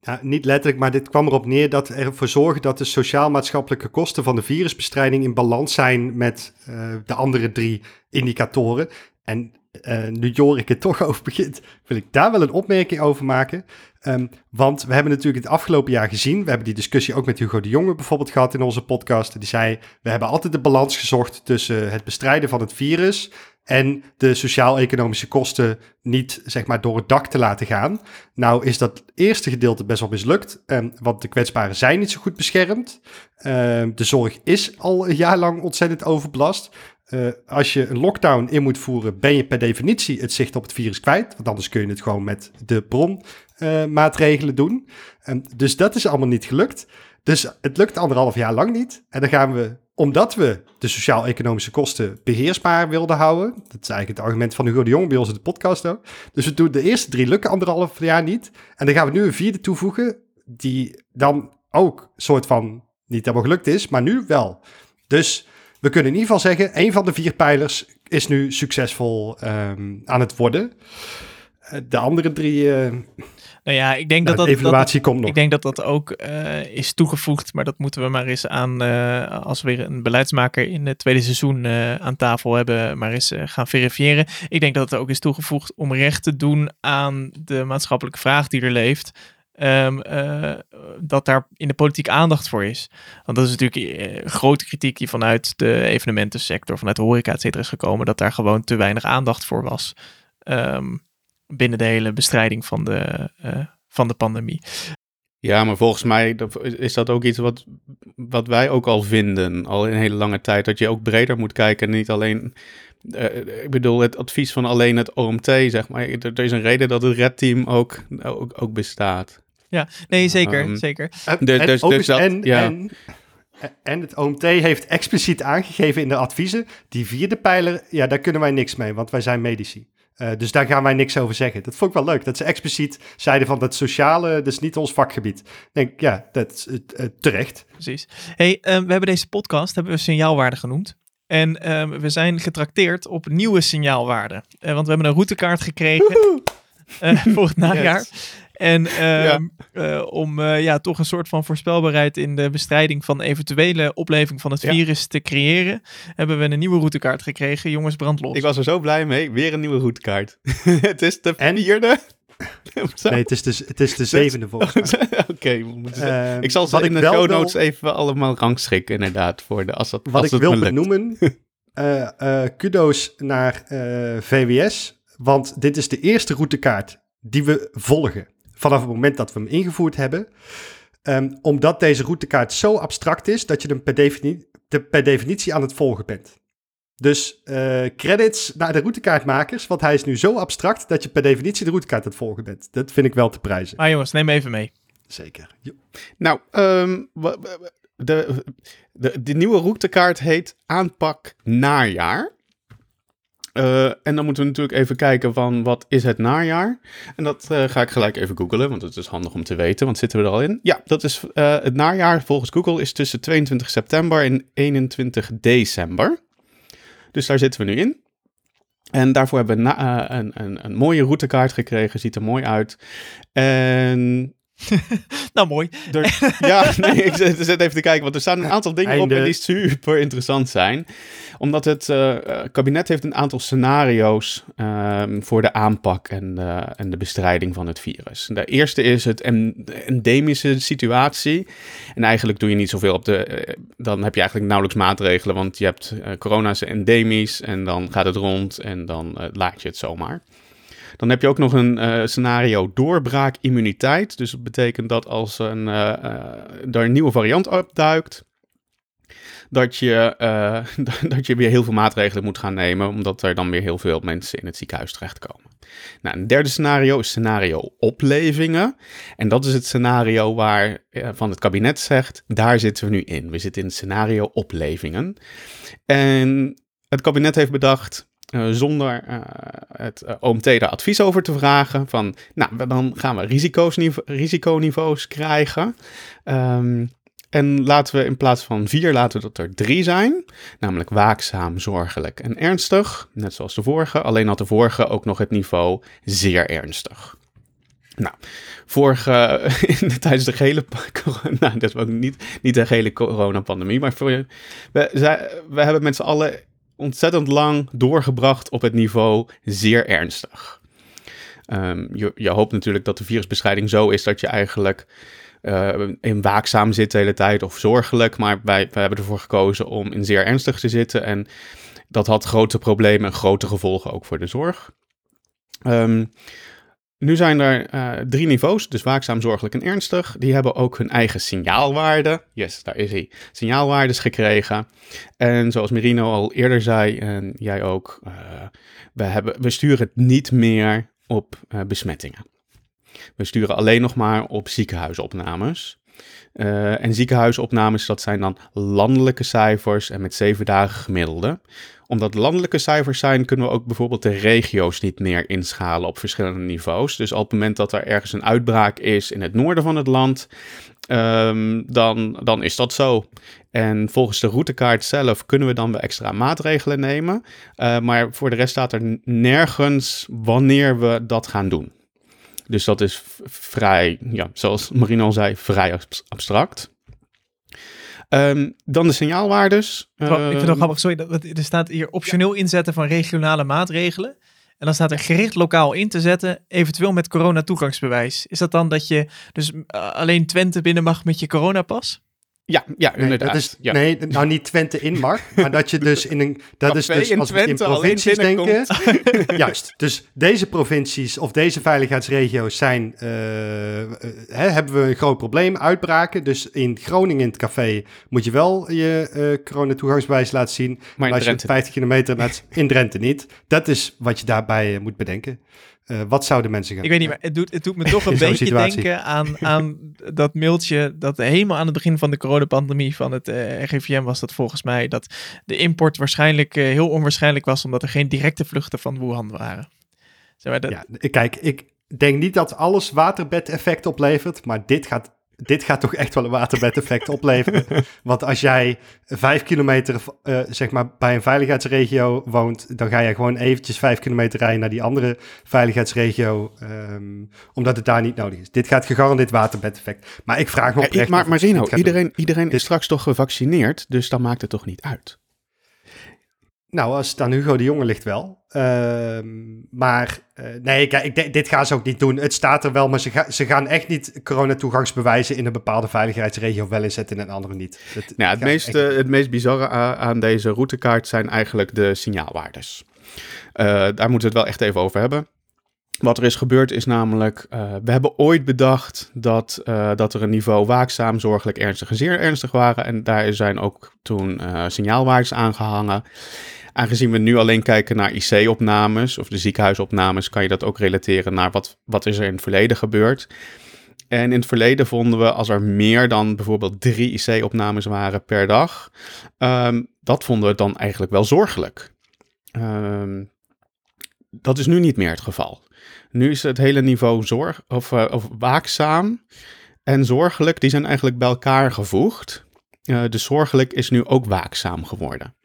Ja, niet letterlijk, maar dit kwam erop neer dat ervoor zorgen dat de sociaal-maatschappelijke kosten van de virusbestrijding in balans zijn met eh, de andere drie indicatoren. En eh, nu Jorik het toch *laughs* over begint, wil ik daar wel een opmerking over maken. Ehm, want we hebben natuurlijk het afgelopen jaar gezien, we hebben die discussie ook met Hugo de Jonge bijvoorbeeld gehad in onze podcast. Die zei, we hebben altijd de balans gezocht tussen het bestrijden van het virus en de sociaal-economische kosten niet zeg maar door het dak te laten gaan. Nou is dat eerste gedeelte best wel mislukt, ehm, want de kwetsbaren zijn niet zo goed beschermd. Ehm, de zorg is al een jaar lang ontzettend overbelast. Eh, als je een lockdown in moet voeren, ben je per definitie het zicht op het virus kwijt. Want anders kun je het gewoon met de bronmaatregelen doen. Ehm, dus dat is allemaal niet gelukt. Dus het lukt anderhalf jaar lang niet. En dan gaan we, omdat we de sociaal-economische kosten beheersbaar wilden houden. Dat is eigenlijk het argument van Hugo de Jong bij ons in de podcast ook. Dus we doen de eerste drie lukken anderhalf jaar niet. En dan gaan we nu een vierde toevoegen, die dan ook soort van niet helemaal gelukt is, maar nu wel. Dus we kunnen in ieder geval zeggen, een van de vier pijlers is nu succesvol ehm, aan het worden. Eh, De andere drie, eh Nou ja, ik denk nou, dat de dat, dat, evaluatie komt nog. Ik denk dat dat ook eh, is toegevoegd, maar dat moeten we maar eens aan, als we weer een beleidsmaker in het tweede seizoen aan tafel hebben, maar eens gaan verifiëren. Ik denk dat het ook is toegevoegd om recht te doen aan de maatschappelijke vraag die er leeft. Ehm, eh, dat daar in de politiek aandacht voor is. Want dat is natuurlijk eh, grote kritiek die vanuit de evenementensector, vanuit de horeca, et cetera, is gekomen, dat daar gewoon te weinig aandacht voor was. Ehm, binnen de hele bestrijding van de, eh, van de pandemie. Ja, maar volgens mij is dat ook iets wat, wat wij ook al vinden, al een hele lange tijd. Dat je ook breder moet kijken en niet alleen... ik bedoel, het advies van alleen het OMT, zeg maar. Er, er is een reden dat het Red Team ook, ook, ook bestaat. Nee, zeker, Ehm, zeker. En, Dus- en dus- dus dat- en, ja. en, en het OMT heeft expliciet aangegeven in de adviezen, die vierde pijler, ja, daar kunnen wij niks mee, want wij zijn medici. Eh, dus daar gaan wij niks over zeggen. Dat vond ik wel leuk, dat ze expliciet zeiden van dat sociale, dat is niet ons vakgebied. Ik denk, ja, dat is eh, eh, terecht. Precies. Hey, ehm, we hebben deze podcast hebben we signaalwaarde genoemd. En ehm, we zijn getrakteerd op nieuwe signaalwaarden. Eh, want we hebben een routekaart gekregen eh, *laughs* voor het najaar. En *laughs* ehm, eh, om eh, ja, toch een soort van voorspelbaarheid in de bestrijding van eventuele opleving van het Ja. virus te creëren, hebben we een nieuwe routekaart gekregen. Jongens, brand los. Ik was er zo blij mee. Weer een nieuwe routekaart. *laughs* het is de En? vierde. Nee, het is de, het is de *laughs* zevende volgens mij. Oké, we moeten ze- Eh, ik zal ze in de show wil- notes even allemaal rangschikken, inderdaad. Voor de, als dat, Wat als ik het wil benoemen, eh, eh, kudo's naar eh, VWS, want dit is de eerste routekaart die we volgen vanaf het moment dat we hem ingevoerd hebben. Ehm, omdat deze routekaart zo abstract is dat je hem per, defini- per definitie aan het volgen bent. Dus eh, credits naar de routekaartmakers, want hij is nu zo abstract dat je per definitie de routekaart aan het volgen bent. Dat vind ik wel te prijzen. Maar jongens, neem even mee. Zeker. Jo- Nou, ehm, de, de, de nieuwe routekaart heet aanpak najaar. Eh, en dan moeten we natuurlijk even kijken van wat is het najaar. En dat eh, ga ik gelijk even googlen, want het is handig om te weten, want zitten we er al in. Ja, dat is eh, het najaar volgens Google is tussen 22 september en 21 december. Dus daar zitten we nu in. En daarvoor hebben we een, een, een mooie routekaart gekregen, ziet er mooi uit. En *laughs* nou, mooi. Er- ja, *laughs* nee, ik zit, zit even te kijken, want er staan een aantal dingen op Einde. die super interessant zijn. Omdat het eh, eh, kabinet heeft een aantal scenario's ehm, voor de aanpak en, de- en de bestrijding van het virus. De eerste is het en- de endemische situatie. En eigenlijk doe je niet zoveel op de... eh, dan heb je eigenlijk nauwelijks maatregelen, want je hebt eh, corona is endemisch en dan gaat het rond en dan eh, laat je het zomaar. Dan heb je ook nog een eh, scenario doorbraak immuniteit. Dus dat betekent dat als een, eh, er een nieuwe variant opduikt, dat je, *laughs* dat je weer heel veel maatregelen moet gaan nemen, omdat er dan weer heel veel mensen in het ziekenhuis terechtkomen. Nou, een derde scenario is scenario oplevingen. En dat is het scenario waar van het kabinet zegt, daar zitten we nu in. We zitten in het scenario oplevingen. En het kabinet heeft bedacht, eh, zonder eh, het eh, OMT daar advies over te vragen. Van, nou, dan gaan we risico's, nive- risiconiveaus krijgen. Ehm, en laten we in plaats van vier, laten we dat er drie zijn. Namelijk waakzaam, zorgelijk en ernstig. Net zoals de vorige. Alleen had de vorige ook nog het niveau zeer ernstig. Nou, vorige, *laughs* tijdens de gele, nou, dat ook niet, niet de gele coronapandemie, maar voor, we, we hebben met z'n allen ontzettend lang doorgebracht op het niveau zeer ernstig. Ehm, je, je hoopt natuurlijk dat de virusbestrijding zo is dat je eigenlijk eh, in waakzaam zit de hele tijd of zorgelijk, maar wij, wij hebben ervoor gekozen om in zeer ernstig te zitten en dat had grote problemen en grote gevolgen ook voor de zorg. Ehm, nu zijn er eh, drie niveaus, dus waakzaam, zorgelijk en ernstig. Die hebben ook hun eigen signaalwaarde. Yes, daar is hij. Signaalwaardes gekregen. En zoals Merino al eerder zei, en jij ook, eh, we, hebben, we sturen het niet meer op eh, besmettingen. We sturen alleen nog maar op ziekenhuisopnames. En ziekenhuisopnames, dat zijn dan landelijke cijfers en met zeven dagen gemiddelde. Omdat landelijke cijfers zijn, kunnen we ook bijvoorbeeld de regio's niet meer inschalen op verschillende niveaus. Dus op het moment dat er ergens een uitbraak is in het noorden van het land, ehm, dan, dan is dat zo. En volgens de routekaart zelf kunnen we dan wel extra maatregelen nemen. Eh, maar voor de rest staat er nergens wanneer we dat gaan doen. Dus dat is vrij, ja, zoals Marino al zei, vrij abs- abstract. Ehm, dan de signaalwaardes. Ik vind het wel Ehm, grappig, sorry, er staat hier optioneel inzetten van regionale maatregelen. En dan staat er gericht lokaal in te zetten, eventueel met corona-toegangsbewijs. Is dat dan dat je dus uh, alleen Twente binnen mag met je coronapas? Ja, ja Nee, inderdaad. dat is, ja. nee, nou niet Twente in mag, maar dat je dus in een... Dat is dus als we in provincies denken... *laughs* Juist, dus deze provincies of deze veiligheidsregio's zijn... eh, eh, hè, hebben we een groot probleem, uitbraken. Dus in Groningen in het café moet je wel je eh coronatoegangsbewijs laten zien. Maar als je Drenthe 50 kilometer het- in Drenthe niet. Dat is wat je daarbij moet bedenken. Eh, wat zouden mensen gaan Ik weet niet, maar het doet, het doet me *laughs* toch een beetje situatie. denken aan, aan dat mailtje dat helemaal aan het begin van de coronapandemie van het eh, RIVM was dat volgens mij, dat de import waarschijnlijk eh, heel onwaarschijnlijk was omdat er geen directe vluchten van Wuhan waren. Zeg maar, dat, Ja, kijk, ik denk niet dat alles waterbed-effect oplevert, maar dit gaat, dit gaat toch echt wel een waterbed-effect *laughs* opleveren. Want als jij vijf kilometer eh, zeg maar bij een veiligheidsregio woont, dan ga je gewoon eventjes vijf kilometer rijden naar die andere veiligheidsregio, ehm, omdat het daar niet nodig is. Dit gaat gegarandeerd waterbed-effect. Maar ik vraag me Ja, oprecht i- maar doen. iedereen, iedereen is Dit- straks toch gevaccineerd, dus dan maakt het toch niet uit. Nou, als het aan Hugo de Jonge ligt wel. Ehm, maar eh, nee, kijk, ik dit gaan ze ook niet doen. Het staat er wel, maar ze, ga- ze gaan echt niet coronatoegangsbewijzen in een bepaalde veiligheidsregio wel inzetten en in een andere niet. Nou, het, meest, echt eh, niet. het meest bizarre aan deze routekaart zijn eigenlijk de signaalwaardes. Eh, daar moeten we het wel echt even over hebben. Wat er is gebeurd is namelijk, eh, we hebben ooit bedacht dat, eh, dat er een niveau waakzaam, zorgelijk, ernstig en zeer ernstig waren. En daar zijn ook toen signaalwaardes aangehangen. Aangezien we nu alleen kijken naar IC-opnames of de ziekenhuisopnames, kan je dat ook relateren naar wat, wat is er in het verleden gebeurd. En in het verleden vonden we, als er meer dan bijvoorbeeld drie IC-opnames waren per dag, ehm, dat vonden we dan eigenlijk wel zorgelijk. Ehm, dat is nu niet meer het geval. Nu is het hele niveau zorg, of, eh, of waakzaam en zorgelijk, die zijn eigenlijk bij elkaar gevoegd. Eh, dus zorgelijk is nu ook waakzaam geworden.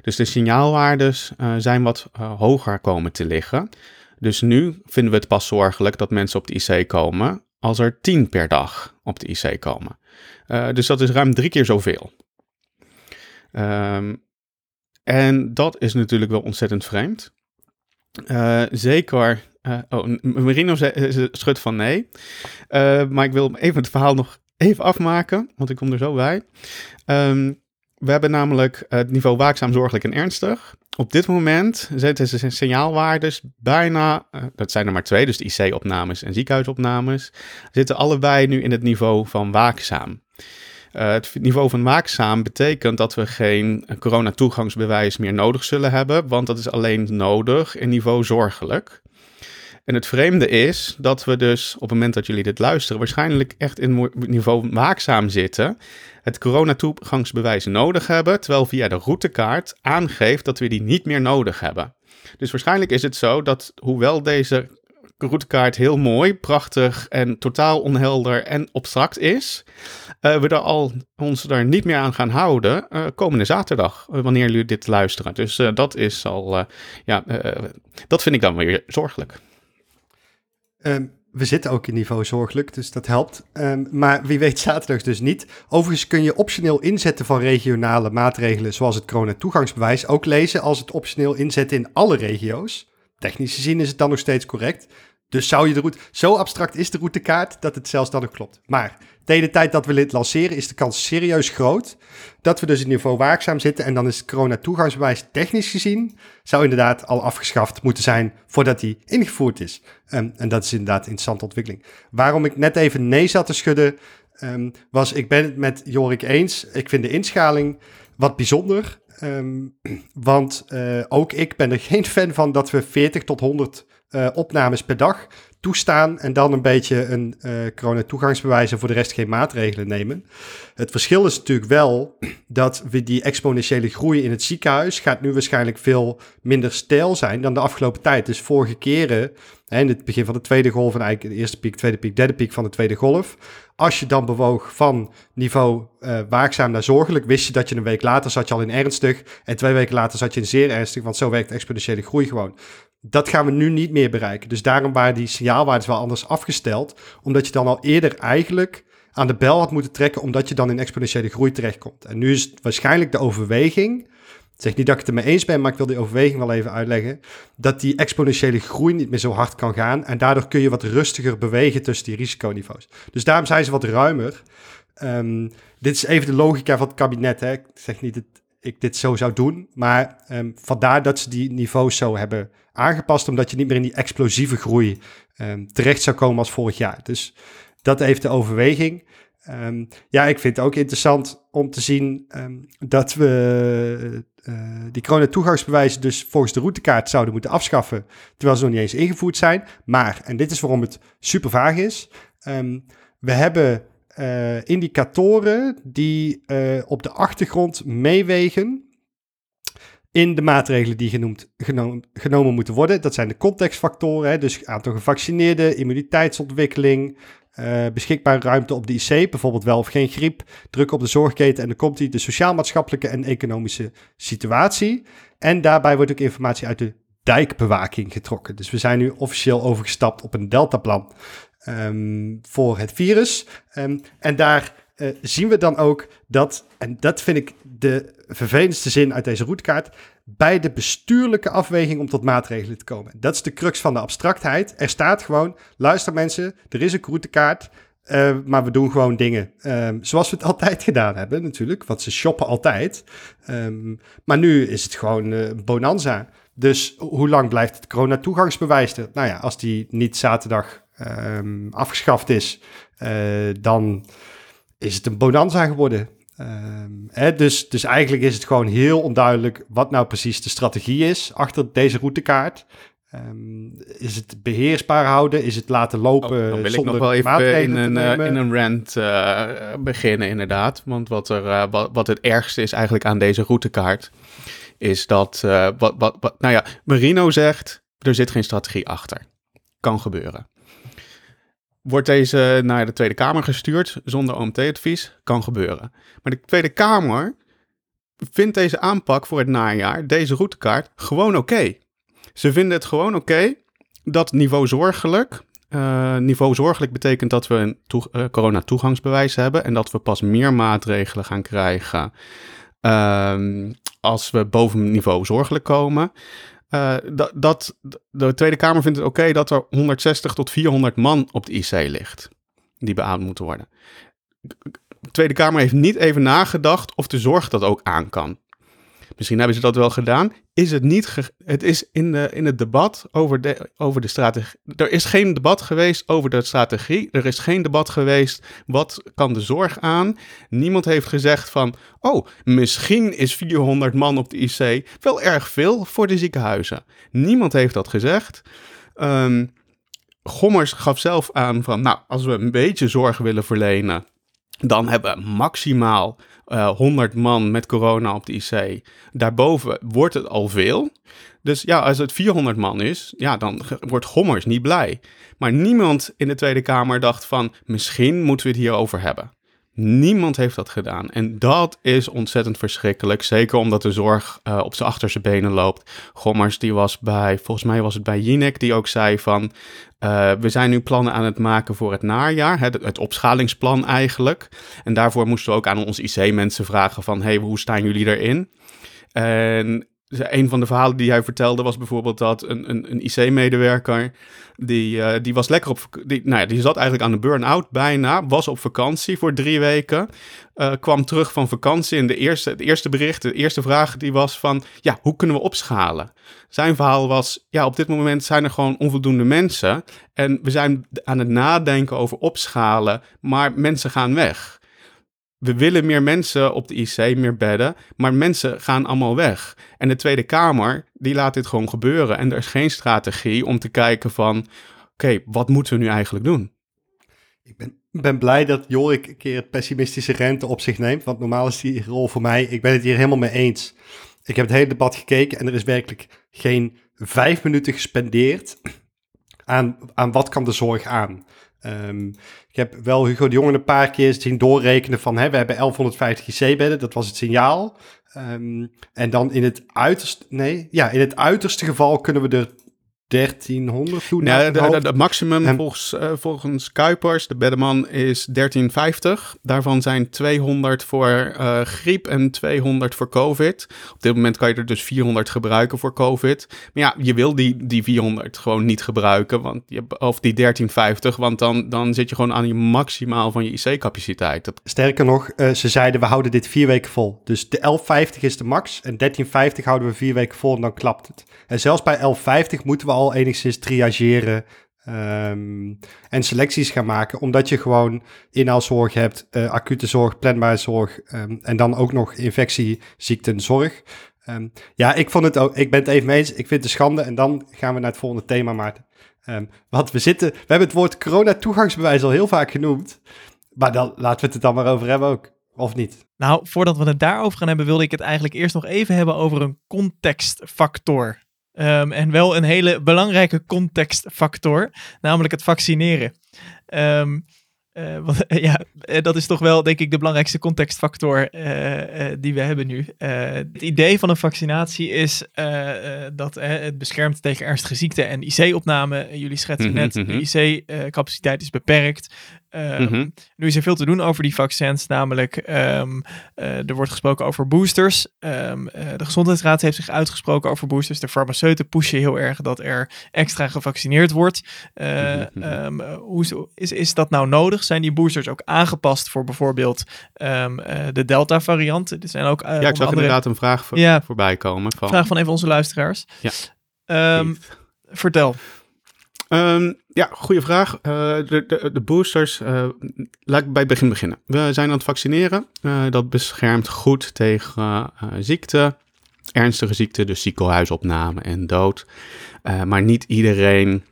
Dus de signaalwaardes eh, zijn wat hoger komen te liggen. Dus nu vinden we het pas zorgelijk dat mensen op de IC komen als er 10 per dag op de IC komen. Uh, dus dat is ruim drie keer zoveel. Um, en dat is natuurlijk wel ontzettend vreemd. Uh, zeker. Uh, oh, Marino schudt van nee. maar ik wil even het verhaal nog even afmaken, want ik kom er zo bij. Um, we hebben namelijk het niveau waakzaam, zorgelijk en ernstig. Op dit moment zitten ze signaalwaardes bijna, dat zijn er maar twee, dus de IC-opnames en ziekenhuisopnames, zitten allebei nu in het niveau van waakzaam. Het niveau van waakzaam betekent dat we geen coronatoegangsbewijs meer nodig zullen hebben, want dat is alleen nodig in niveau zorgelijk. En het vreemde is dat we dus op het moment dat jullie dit luisteren, waarschijnlijk echt in niveau waakzaam zitten, het coronatoegangsbewijs nodig hebben, terwijl via de routekaart aangeeft dat we die niet meer nodig hebben. Dus waarschijnlijk is het zo dat, hoewel deze routekaart heel mooi, prachtig en totaal onhelder en abstract is, uh, we er al ons daar niet meer aan gaan houden uh, komende zaterdag, uh, wanneer jullie dit luisteren. Dus dat is al, ja, dat vind ik dan weer zorgelijk. Um, we zitten ook in niveau zorgelijk, dus dat helpt. Um, maar wie weet zaterdag dus niet. Overigens kun je optioneel inzetten van regionale maatregelen, zoals het corona-toegangsbewijs, ook lezen als het optioneel inzetten in alle regio's. Technisch gezien is het dan nog steeds correct. Dus zou je de route... Zo abstract is de routekaart dat het zelfs dan nog klopt. Maar tegen de tijd dat we dit lanceren is de kans serieus groot dat we dus in niveau waakzaam zitten. En dan is het corona-toegangsbewijs technisch gezien... zou inderdaad al afgeschaft moeten zijn voordat die ingevoerd is. Um, en dat is inderdaad een interessante ontwikkeling. Waarom ik net even nee zat te schudden... Um, was ik ben het met Jorik eens. Ik vind de inschaling wat bijzonder. Um, *clears throat* want uh, ook ik ben er geen *laughs* fan van dat we 40 tot 100 uh, opnames per dag toestaan en dan een beetje een uh, corona-toegangsbewijs en voor de rest geen maatregelen nemen. Het verschil is natuurlijk wel dat we die exponentiële groei in het ziekenhuis gaat nu waarschijnlijk veel minder stijl zijn dan de afgelopen tijd. Dus vorige keren, hè, in het begin van de tweede golf en eigenlijk de eerste piek, tweede piek, derde piek van de tweede golf, als je dan bewoog van niveau uh, waakzaam naar zorgelijk, wist je dat je een week later zat je al in ernstig en twee weken later zat je in zeer ernstig, want zo werkt exponentiële groei gewoon. Dat gaan we nu niet meer bereiken. Dus daarom waren die signaalwaardes wel anders afgesteld. Omdat je dan al eerder eigenlijk aan de bel had moeten trekken, omdat je dan in exponentiële groei terechtkomt. En nu is het waarschijnlijk de overweging. Ik zeg niet dat ik het ermee eens ben, maar ik wil die overweging wel even uitleggen. Dat die exponentiële groei niet meer zo hard kan gaan. En daardoor kun je wat rustiger bewegen tussen die risiconiveaus. Dus daarom zijn ze wat ruimer. Um, dit is even de logica van het kabinet. Hè. Ik zeg niet dat ik dit zo zou doen. Maar um, vandaar dat ze die niveaus zo hebben aangepast, omdat je niet meer in die explosieve groei um, terecht zou komen als vorig jaar. Dus dat heeft de overweging. Um, ja, ik vind het ook interessant om te zien dat we uh, die corona-toegangsbewijzen dus volgens de routekaart zouden moeten afschaffen, terwijl ze nog niet eens ingevoerd zijn. Maar, en dit is waarom het super vaag is, we hebben uh, indicatoren die uh, op de achtergrond meewegen in de maatregelen die genoemd, genomen moeten worden. Dat zijn de contextfactoren, hè, dus aantal gevaccineerden, immuniteitsontwikkeling, uh, beschikbare ruimte op de IC, bijvoorbeeld wel of geen griep, druk op de zorgketen en dan komt die de sociaal-maatschappelijke en economische situatie. En daarbij wordt ook informatie uit de dijkbewaking getrokken. Dus we zijn nu officieel overgestapt op een deltaplan um, voor het virus. Um, en daar uh, zien we dan ook dat, en dat vind ik de vervelendste zin uit deze routekaart, bij de bestuurlijke afweging om tot maatregelen te komen. Dat is de crux van de abstractheid. Er staat gewoon, luister mensen, er is een routekaart, uh, maar we doen gewoon dingen zoals we het *laughs* altijd gedaan hebben natuurlijk, want ze shoppen altijd. Maar nu is het gewoon uh, bonanza. Dus hoe lang blijft het corona-toegangsbewijs er? Nou ja, als die niet zaterdag um, afgeschaft is, uh, dan is het een bonanza geworden. Um, hè, dus, dus eigenlijk is het gewoon heel onduidelijk wat nou precies de strategie is achter deze routekaart. Um, is het beheersbaar houden? Is het laten lopen? Oh, dan wil ik nog wel even in een, uh, in een rant uh, beginnen, inderdaad. Want wat, er, uh, wat, wat het ergste is eigenlijk aan deze routekaart, is dat, wat, wat, wat, nou ja, Marino zegt, er zit geen strategie achter. Kan gebeuren. Wordt deze naar de Tweede Kamer gestuurd zonder OMT-advies? Kan gebeuren. Maar de Tweede Kamer vindt deze aanpak voor het najaar, deze routekaart, gewoon oké. Ze vinden het gewoon oké dat niveau zorgelijk Uh, niveau zorgelijk betekent dat we een uh, corona-toegangsbewijs hebben en dat we pas meer maatregelen gaan krijgen uh, als we boven niveau zorgelijk komen. Uh, dat, dat, de Tweede Kamer vindt het oké dat er 160 tot 400 man op de IC ligt die beaamd moeten worden. De Tweede Kamer heeft niet even nagedacht of de zorg dat ook aan kan. Misschien hebben ze dat wel gedaan. Is het niet. het is in, de, in het debat over de, over de strategie. Er is geen debat geweest over de strategie. Er is geen debat geweest. Wat kan de zorg aan? Niemand heeft gezegd van. Oh, misschien is 400 man op de IC wel erg veel voor de ziekenhuizen. Niemand heeft dat gezegd. Um, Gommers gaf zelf aan van. Nou, als we een beetje zorg willen verlenen. Dan hebben we maximaal uh, eh, 100 man met corona op de IC. Daarboven wordt het al veel. Dus ja, als het 400 man is, ja, dan wordt Gommers niet blij. Maar niemand in de Tweede Kamer dacht van, misschien moeten we het hierover hebben. Niemand heeft dat gedaan. En dat is ontzettend verschrikkelijk. Zeker omdat de zorg uh, op zijn achterste benen loopt. Gommers, die was bij, volgens mij was het bij Jinek, die ook zei van... Uh, we zijn nu plannen aan het maken voor het najaar. Het, het opschalingsplan eigenlijk. En daarvoor moesten we ook aan onze IC-mensen vragen van... hey, hoe staan jullie erin? En een van de verhalen die hij vertelde was bijvoorbeeld dat een, een, een IC-medewerker, die, uh, die was lekker op, die, nou ja, die zat eigenlijk aan de burn-out bijna, was op vakantie voor drie weken, uh, kwam terug van vakantie en de eerste, het eerste bericht, de eerste vraag die was van, ja, hoe kunnen we opschalen? Zijn verhaal was, ja, op dit moment zijn er gewoon onvoldoende mensen en we zijn aan het nadenken over opschalen, maar mensen gaan weg we willen meer mensen op de IC, meer bedden, maar mensen gaan allemaal weg. En de Tweede Kamer, die laat dit gewoon gebeuren. En er is geen strategie om te kijken van, oké, wat moeten we nu eigenlijk doen? Ik ben, ben blij dat Jorik een keer het pessimistische rente op zich neemt, want normaal is die rol voor mij, ik ben het hier helemaal mee eens. Ik heb het hele debat gekeken en er is werkelijk geen vijf minuten gespendeerd aan, aan wat kan de zorg aan. Um, ik heb wel Hugo de Jonge een paar keer zien doorrekenen van hè, we hebben 1150 IC-bedden, dat was het signaal. Um, en dan in het uiterste, nee, ja, in het uiterste geval kunnen we er 1300 doen. Ja, het maximum volgens, uh, volgens Kuipers, de beddeman, is 1350. Daarvan zijn 200 voor uh, griep en 200 voor COVID. Op dit moment kan je er dus 400 gebruiken voor COVID. Maar ja, je wil die, die 400 gewoon niet gebruiken, want je, of die 1350, want dan, dan zit je gewoon aan je maximaal van je IC-capaciteit. Sterker nog, uh, ze zeiden we houden dit vier weken vol. Dus de 1150 is de max en 1350 houden we vier weken vol en dan klapt het. En zelfs bij 1150 moeten we al enigszins triageren um, en selecties gaan maken, omdat je gewoon inhaalzorg hebt, uh, acute zorg, planbare zorg um, en dan ook nog infectieziektenzorg. Um, ja, ik vond het ook, ik ben het even mee eens, ik vind het een schande en dan gaan we naar het volgende thema, Maarten. Want we zitten, we hebben het woord corona-toegangsbewijs al heel vaak genoemd, maar dan laten we het dan maar over hebben ook. Of niet? Nou, voordat we het daarover gaan hebben, wilde ik het eigenlijk eerst nog even hebben over een contextfactor. Um, en wel een hele belangrijke contextfactor, namelijk het vaccineren. Um, uh, want, ja, eh, dat is toch wel, denk ik, de belangrijkste contextfactor uh, uh, die we hebben nu. het idee van een vaccinatie is dat het beschermt tegen ernstige ziekte en IC-opname. Jullie schetsen mhm, net, de mhm. IC-capaciteit is beperkt. Um, Nu is er veel te doen over die vaccins, namelijk um, uh, er wordt gesproken over boosters. Um, uh, de Gezondheidsraad heeft zich uitgesproken over boosters. De farmaceuten pushen heel erg dat er extra gevaccineerd wordt. Uh, hoe is, is dat nou nodig? Zijn die boosters ook aangepast voor bijvoorbeeld de Delta-variant? Er zijn ook, ja, ik zag andere... inderdaad een vraag voor, ja, voorbij komen. Van... Vraag van even onze luisteraars. Ja. vertel. Um, ja, goede vraag. Uh, de, de, de, boosters, uh, laat ik bij het begin beginnen. We zijn aan het vaccineren. Uh, dat beschermt goed tegen ziekte, ernstige ziekte, dus ziekenhuisopname en dood. maar niet iedereen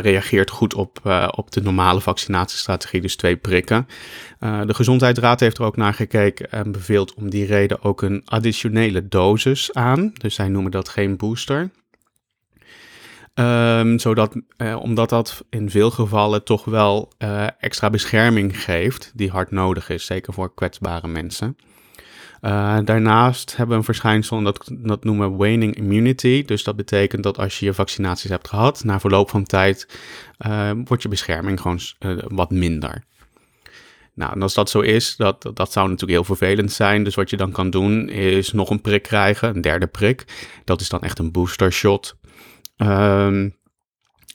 reageert goed op, op de normale vaccinatiestrategie, dus twee prikken. de Gezondheidsraad heeft er ook naar gekeken en beveelt om die reden ook een additionele dosis aan. Dus zij noemen dat geen booster. Um, zodat, eh, omdat dat in veel gevallen toch wel uh, extra bescherming geeft, die hard nodig is, zeker voor kwetsbare mensen. Uh, daarnaast hebben we een verschijnsel, dat, dat noemen we waning immunity. Dus dat betekent dat als je je vaccinaties hebt gehad, na verloop van tijd, wordt je bescherming gewoon wat minder. Nou, en als dat zo is, dat, dat zou natuurlijk heel vervelend zijn. Dus wat je dan kan doen, is nog een prik krijgen, een derde prik. Dat is dan echt een booster shot. Um,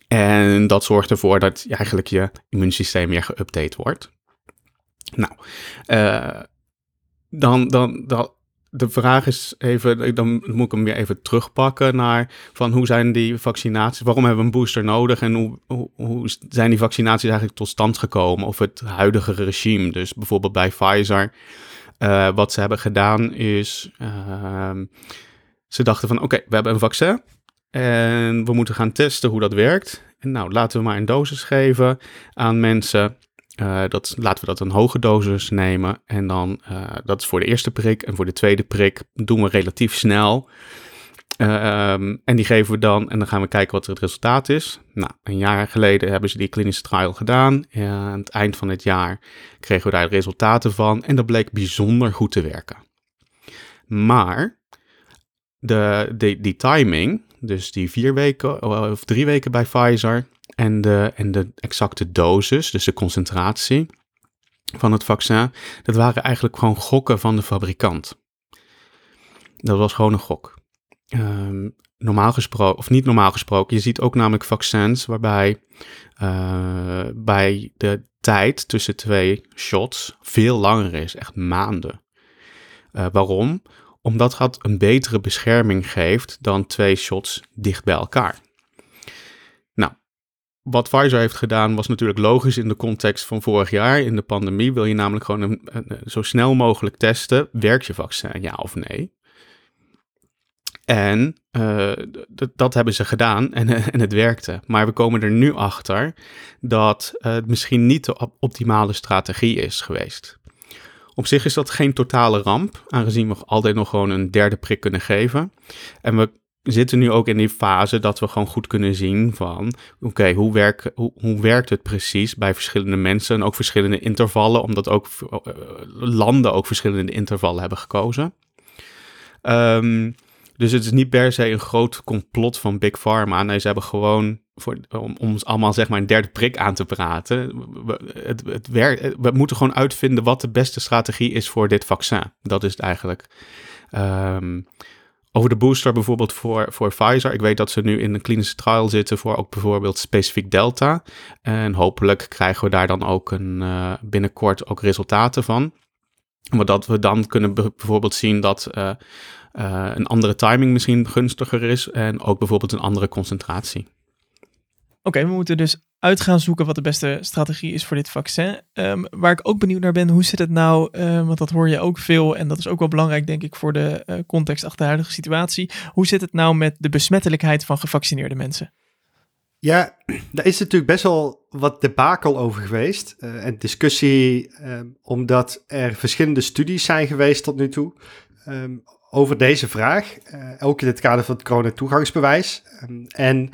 en dat zorgt ervoor dat eigenlijk je immuunsysteem weer geüpdate wordt. Nou, uh, dan, dan, dan, de vraag is even, dan moet ik hem weer even terugpakken naar van hoe zijn die vaccinaties, waarom hebben we een booster nodig en hoe, hoe, zijn die vaccinaties eigenlijk tot stand gekomen of het huidige regime. Dus bijvoorbeeld bij Pfizer, uh, wat ze hebben gedaan is, uh, ze dachten van oké, we hebben een vaccin en we moeten gaan testen hoe dat werkt. En nou, laten we maar een dosis geven aan mensen. Uh, dat, laten we dat een hoge dosis nemen. En dan, uh, dat is voor de eerste prik. En voor de tweede prik doen we relatief snel. Um, en die geven we dan en dan gaan we kijken wat het resultaat is. Nou, een jaar geleden hebben ze die klinische trial gedaan. En aan het eind van het jaar kregen we daar resultaten van. En dat bleek bijzonder goed te werken. Maar de, de, die timing, dus die vier weken of drie weken bij Pfizer en de, en de exacte dosis, dus de concentratie van het vaccin, dat waren eigenlijk gewoon gokken van de fabrikant. Dat was gewoon een gok. Um, normaal gesproken, of niet normaal gesproken, je ziet ook namelijk vaccins waarbij uh, bij de tijd tussen twee shots veel langer is, echt maanden. Uh, waarom? Omdat het een betere bescherming geeft dan twee shots dicht bij elkaar. Nou, wat Pfizer heeft gedaan was natuurlijk logisch in de context van vorig jaar. In de pandemie wil je namelijk gewoon zo snel mogelijk testen, werkt je vaccin ja of nee? En uh, dat hebben ze gedaan en, *laughs* en het werkte. Maar we komen er nu achter dat het misschien niet de optimale strategie is geweest. Op zich is dat geen totale ramp, aangezien we altijd nog gewoon een derde prik kunnen geven. En we zitten nu ook in die fase dat we gewoon goed kunnen zien van, oké, hoe, werk, hoe, werkt het precies bij verschillende mensen en ook verschillende intervallen, omdat ook uh, landen ook verschillende intervallen hebben gekozen. Um, dus het is niet per se een groot complot van Big Pharma. Nee, ze hebben gewoon voor, om, ons allemaal zeg maar een derde prik aan te praten. We, het, het we moeten gewoon uitvinden wat de beste strategie is voor dit vaccin. Dat is het eigenlijk. Um, over de booster bijvoorbeeld voor, voor Pfizer. Ik weet dat ze nu in een klinische trial zitten voor ook bijvoorbeeld specifiek Delta. En hopelijk krijgen we daar dan ook een, uh, binnenkort ook resultaten van. Maar dat we dan kunnen bijvoorbeeld zien dat uh, uh, een andere timing misschien gunstiger is en ook bijvoorbeeld een andere concentratie. Oké, we moeten dus uit gaan zoeken wat de beste strategie is voor dit vaccin. Um, waar ik ook benieuwd naar ben, hoe zit het nou, uh, want dat hoor je ook veel en dat is ook wel belangrijk denk ik voor de uh, context achter de huidige situatie. Hoe zit het nou met de besmettelijkheid van gevaccineerde mensen? Ja, *clears throat* daar is natuurlijk best wel wat debakel over geweest uh, en discussie, omdat er verschillende studies zijn geweest tot nu toe over deze vraag, ook in het kader van het corona-toegangsbewijs. En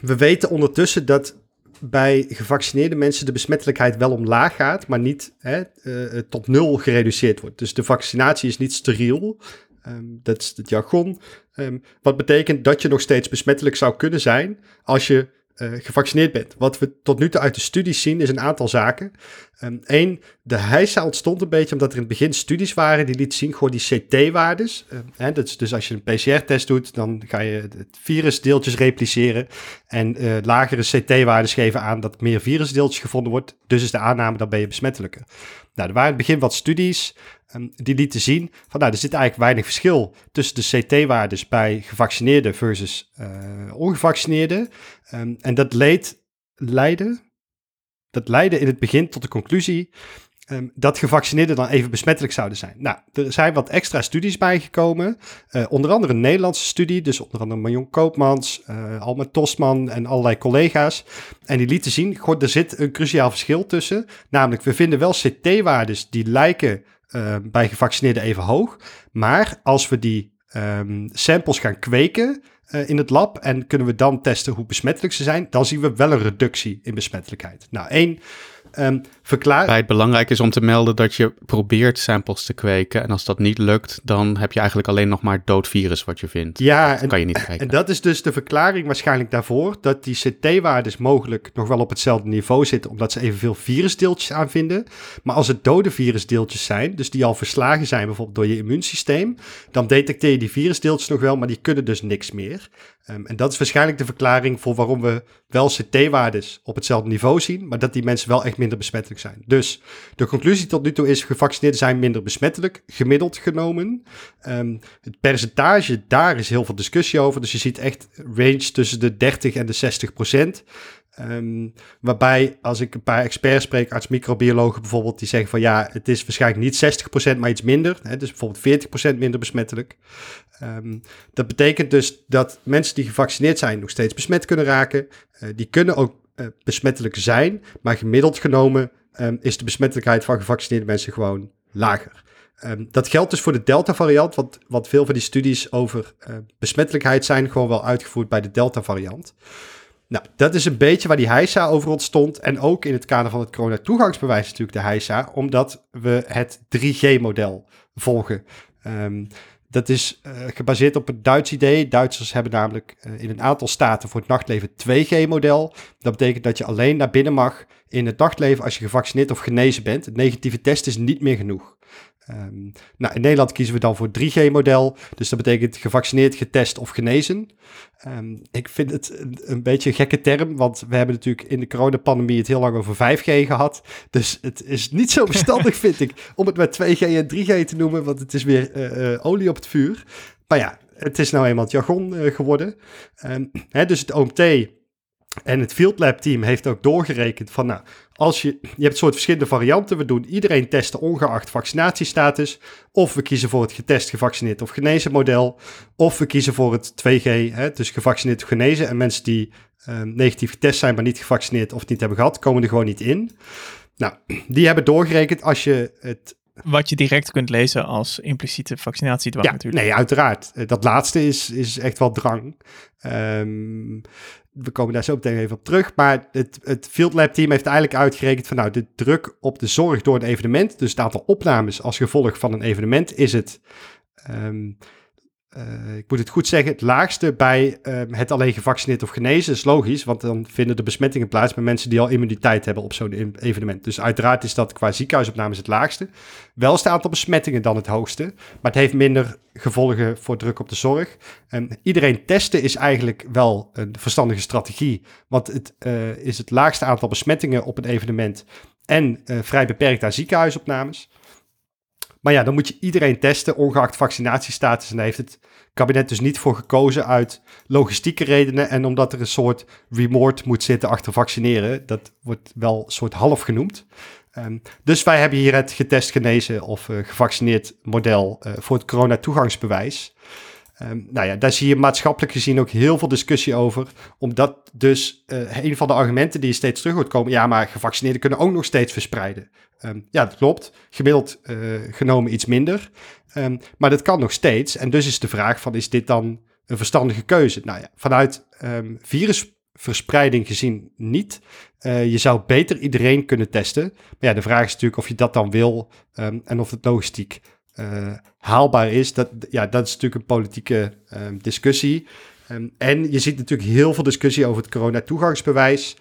we weten ondertussen dat bij gevaccineerde mensen de besmettelijkheid wel omlaag gaat, maar niet hè, uh, tot nul gereduceerd wordt. Dus de vaccinatie is niet steriel. Um, dat is het jargon. Um, wat betekent dat je nog steeds besmettelijk zou kunnen zijn als je uh, gevaccineerd bent. Wat we tot nu toe uit de studies zien is een aantal zaken. Eén, um, de heisa ontstond een beetje omdat er in het begin studies waren die lieten zien gewoon die CT-waardes. Uh, dus, dus als je een PCR-test doet, dan ga je het virusdeeltjes repliceren. En uh, lagere CT-waardes geven aan dat meer virusdeeltjes gevonden wordt. Dus is de aanname dat ben je besmettelijker. Nou, er waren in het begin wat studies um, die lieten zien van nou, er zit eigenlijk weinig verschil tussen de CT-waardes bij gevaccineerden versus uh, ongevaccineerden. Um, en dat leidde, dat leidde in het begin tot de conclusie um, dat gevaccineerden dan even besmettelijk zouden zijn. Nou, er zijn wat extra studies bijgekomen. Uh, onder andere een Nederlandse studie, dus onder andere Marion Koopmans, uh, Alma Tosman en allerlei collega's. En die lieten zien, god, er zit een cruciaal verschil tussen. Namelijk, we vinden wel CT-waardes die lijken uh, bij gevaccineerden even hoog. Maar als we die um, samples gaan kweken, eh, in het lab en kunnen we dan testen hoe besmettelijk ze zijn, dan zien we wel een reductie in besmettelijkheid. Nou, één um, verklaar... Bij het belangrijk is om te melden dat je probeert samples te kweken. En als dat niet lukt, dan heb je eigenlijk alleen nog maar dood virus wat je vindt. Ja, dat en, kan je niet kijken. En dat is dus de verklaring waarschijnlijk daarvoor, dat die CT-waardes mogelijk nog wel op hetzelfde niveau zitten, omdat ze evenveel virusdeeltjes aanvinden. Maar als het dode virusdeeltjes zijn, dus die al verslagen zijn bijvoorbeeld door je immuunsysteem, dan detecteer je die virusdeeltjes nog wel, maar die kunnen dus niks meer. Um, en dat is waarschijnlijk de verklaring voor waarom we wel CT-waardes op hetzelfde niveau zien, maar dat die mensen wel echt minder besmettelijk zijn. Dus de conclusie tot nu toe is: gevaccineerden zijn minder besmettelijk, gemiddeld genomen. Um, het percentage, daar is heel veel discussie over. Dus je ziet echt range tussen de 30 en de 60 procent. Um, waarbij, als ik een paar experts spreek, arts-microbiologen bijvoorbeeld, die zeggen van ja, het is waarschijnlijk niet 60%, maar iets minder. Hè, dus bijvoorbeeld 40% minder besmettelijk. Um, dat betekent dus dat mensen die gevaccineerd zijn nog steeds besmet kunnen raken. Uh, die kunnen ook besmettelijk zijn, maar gemiddeld genomen um, is de besmettelijkheid van gevaccineerde mensen gewoon lager. Um, dat geldt dus voor de Delta-variant, want, want veel van die studies over uh, besmettelijkheid zijn gewoon wel uitgevoerd bij de Delta-variant. Nou, dat is een beetje waar die heisa over ontstond. En ook in het kader van het corona-toegangsbewijs natuurlijk de heisa, omdat we het 3G-model volgen. Um, dat is uh, gebaseerd op het Duits idee. Duitsers hebben namelijk uh, in een aantal staten voor het nachtleven 2G-model. Dat betekent dat je alleen naar binnen mag in het nachtleven als je gevaccineerd of genezen bent. Het negatieve test is niet meer genoeg. Um, nou, in Nederland kiezen we dan voor 3G-model. Dus dat betekent gevaccineerd, getest of genezen. Um, ik vind het een, een, beetje een gekke term, want we hebben natuurlijk in de coronapandemie het heel lang over 5G gehad. Dus het is niet zo verstandig, *laughs* vind ik, om het met 2G en 3G te noemen, want het is weer uh, uh, olie op het vuur. Maar ja, het is nou eenmaal het jargon uh, geworden. Um, hè, dus het OMT en het Field Lab team heeft ook doorgerekend van, nou, als je, je hebt een soort verschillende varianten. We doen iedereen testen ongeacht vaccinatiestatus. Of we kiezen voor het getest, gevaccineerd of genezen model. Of we kiezen voor het 2G, hè, dus gevaccineerd of genezen. En mensen die uh, negatief getest zijn, maar niet gevaccineerd of niet hebben gehad, komen er gewoon niet in. Nou, die hebben doorgerekend als je het wat je direct kunt lezen als impliciete vaccinatiedwang ja, natuurlijk. Nee, uiteraard. Dat laatste is, is echt wel drang. Um, we komen daar zo meteen even op terug. Maar het, het Field Lab team heeft eigenlijk uitgerekend van nou, de druk op de zorg door een evenement, dus het aantal opnames als gevolg van een evenement, is het um, uh, ik moet het goed zeggen, het laagste bij uh, het alleen gevaccineerd of genezen is logisch, want dan vinden de besmettingen plaats bij mensen die al immuniteit hebben op zo'n evenement. Dus uiteraard is dat qua ziekenhuisopnames het laagste. Wel is het aantal besmettingen dan het hoogste, maar het heeft minder gevolgen voor druk op de zorg. En iedereen testen is eigenlijk wel een verstandige strategie, want het uh, is het laagste aantal besmettingen op een evenement en vrij beperkt aan ziekenhuisopnames. Maar ja, dan moet je iedereen testen, ongeacht vaccinatiestatus. En daar heeft het kabinet dus niet voor gekozen uit logistieke redenen. En omdat er een soort remort moet zitten achter vaccineren. Dat wordt wel een soort half genoemd. Um, dus wij hebben hier het getest, genezen of uh, gevaccineerd model uh, voor het corona-toegangsbewijs. Um, nou ja, daar zie je maatschappelijk gezien ook heel veel discussie over. Omdat dus uh, een van de argumenten die je steeds terug hoort komen... ja, maar gevaccineerden kunnen ook nog steeds verspreiden. Um, ja, dat klopt. Gemiddeld uh, genomen iets minder. Um, maar dat kan nog steeds. En dus is de vraag van, is dit dan een verstandige keuze? Nou ja, vanuit virusverspreiding gezien niet. Uh, je zou beter iedereen kunnen testen. Maar ja, de vraag is natuurlijk of je dat dan wil... en of het logistiek uh, haalbaar is, dat, ja, dat is natuurlijk een politieke um, discussie. Um, en je ziet natuurlijk heel veel discussie over het corona-toegangsbewijs.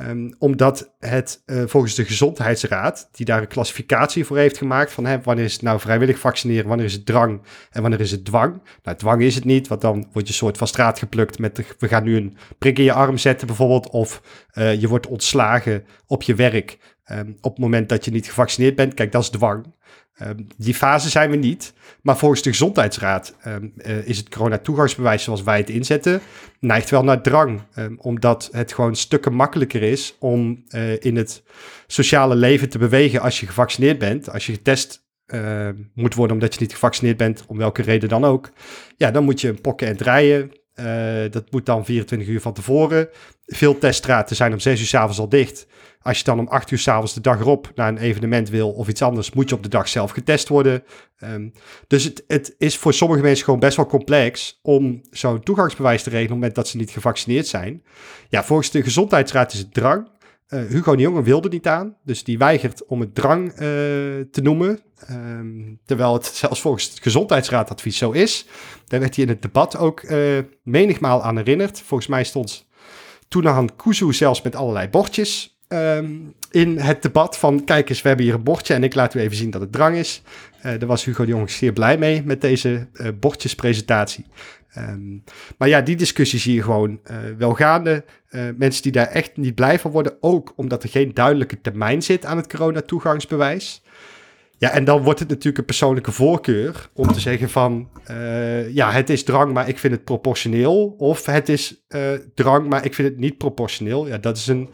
Um, omdat het uh, volgens de Gezondheidsraad, die daar een klassificatie voor heeft gemaakt van hè, wanneer is het nou vrijwillig vaccineren, wanneer is het drang en wanneer is het dwang. Nou, dwang is het niet, want dan word je soort van straat geplukt met we gaan nu een prik in je arm zetten bijvoorbeeld, of uh, je wordt ontslagen op je werk um, op het moment dat je niet gevaccineerd bent. Kijk, dat is dwang. Um, die fase zijn we niet. Maar volgens de Gezondheidsraad um, uh, is het corona-toegangsbewijs zoals wij het inzetten, neigt wel naar drang. Omdat het gewoon stukken makkelijker is om uh, in het sociale leven te bewegen als je gevaccineerd bent. Als je getest uh, moet worden omdat je niet gevaccineerd bent, om welke reden dan ook. Ja, dan moet je pokken en draaien. Uh, dat moet dan 24 uur van tevoren. Veel teststraten zijn om 6 uur s'avonds al dicht. Als je dan om 8 uur s'avonds de dag erop naar een evenement wil of iets anders, moet je op de dag zelf getest worden. Um, dus het, het, is voor sommige mensen gewoon best wel complex om zo'n toegangsbewijs te regelen op het moment dat ze niet gevaccineerd zijn. Ja, volgens de Gezondheidsraad is het drang. Uh, Hugo de Jonge wilde niet aan, dus die weigert om het drang uh, te noemen. Um, terwijl het zelfs volgens het Gezondheidsraadadvies zo is. Daar werd hij in het debat ook uh, menigmaal aan herinnerd. Volgens mij stond Toenahan Kuzu zelfs met allerlei bordjes um, in het debat van... kijk eens, we hebben hier een bordje en ik laat u even zien dat het drang is. daar was Hugo de Jonge zeer blij mee met deze bordjespresentatie. Um, maar ja, die discussie zie je gewoon uh, wel gaande. Uh, mensen die daar echt niet blij van worden, ook omdat er geen duidelijke termijn zit aan het corona-toegangsbewijs. Ja, en dan wordt het natuurlijk een persoonlijke voorkeur om te zeggen van, uh, ja, het is drang, maar ik vind het proportioneel. Of het is drang, maar ik vind het niet proportioneel. Ja, dat is een,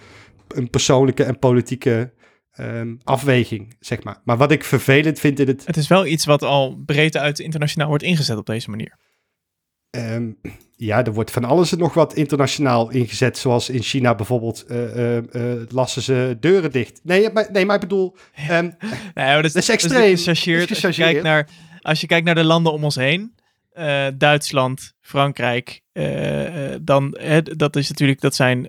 een persoonlijke en politieke um, afweging, zeg maar. Maar wat ik vervelend vind in het... Het is wel iets wat al breed uit internationaal wordt ingezet op deze manier. Um, ja, er wordt van alles en nog wat internationaal ingezet. Zoals in China bijvoorbeeld uh, uh, uh, lassen ze deuren dicht. Nee, maar, nee, maar ik bedoel... Um, *laughs* nee, dat, is, dat is extreem. Als, je kijkt naar, als je kijkt naar de landen om ons heen. Duitsland, Frankrijk. dan, dat is natuurlijk, dat zijn...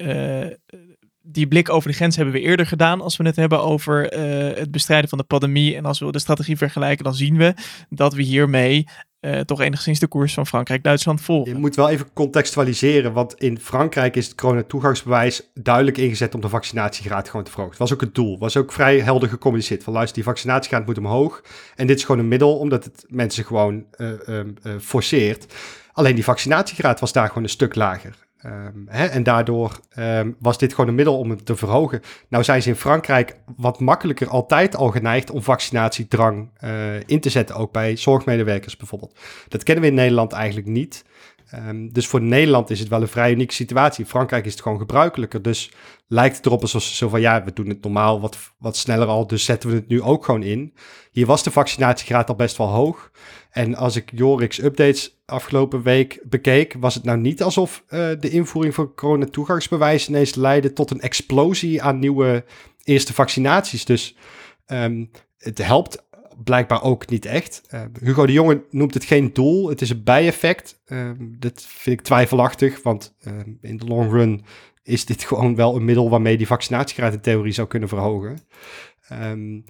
die blik over de grens hebben we eerder gedaan als we het hebben over het bestrijden van de pandemie. En als we de strategie vergelijken, dan zien we dat we hiermee uh, toch enigszins de koers van Frankrijk-Duitsland volgen. Je moet wel even contextualiseren, want in Frankrijk is het corona-toegangsbewijs duidelijk ingezet om de vaccinatiegraad gewoon te verhogen. Dat was ook het doel, was ook vrij helder gecommuniceerd. Van luister, die vaccinatiegraad moet omhoog. En dit is gewoon een middel, omdat het mensen gewoon uh, uh, forceert. Alleen die vaccinatiegraad was daar gewoon een stuk lager. Um, hè, en daardoor um, was dit gewoon een middel om het te verhogen. Nou zijn ze in Frankrijk wat makkelijker altijd al geneigd om vaccinatiedrang uh, in te zetten, ook bij zorgmedewerkers bijvoorbeeld. Dat kennen we in Nederland eigenlijk niet. Um, dus voor Nederland is het wel een vrij unieke situatie. In Frankrijk is het gewoon gebruikelijker. Dus lijkt het erop alsof ze zo van ja, we doen het normaal wat, wat sneller al, dus zetten we het nu ook gewoon in. Hier was de vaccinatiegraad al best wel hoog. En als ik Jorik's updates afgelopen week bekeek, was het nou niet alsof uh, de invoering van corona-toegangsbewijs ineens leidde tot een explosie aan nieuwe eerste vaccinaties. Dus um, het helpt blijkbaar ook niet echt. Uh, Hugo de Jonge noemt het geen doel, het is een bijeffect. Uh, dat vind ik twijfelachtig, want uh, in de long run is dit *laughs* gewoon wel een middel waarmee die vaccinatiegraad in theorie zou kunnen verhogen. Um,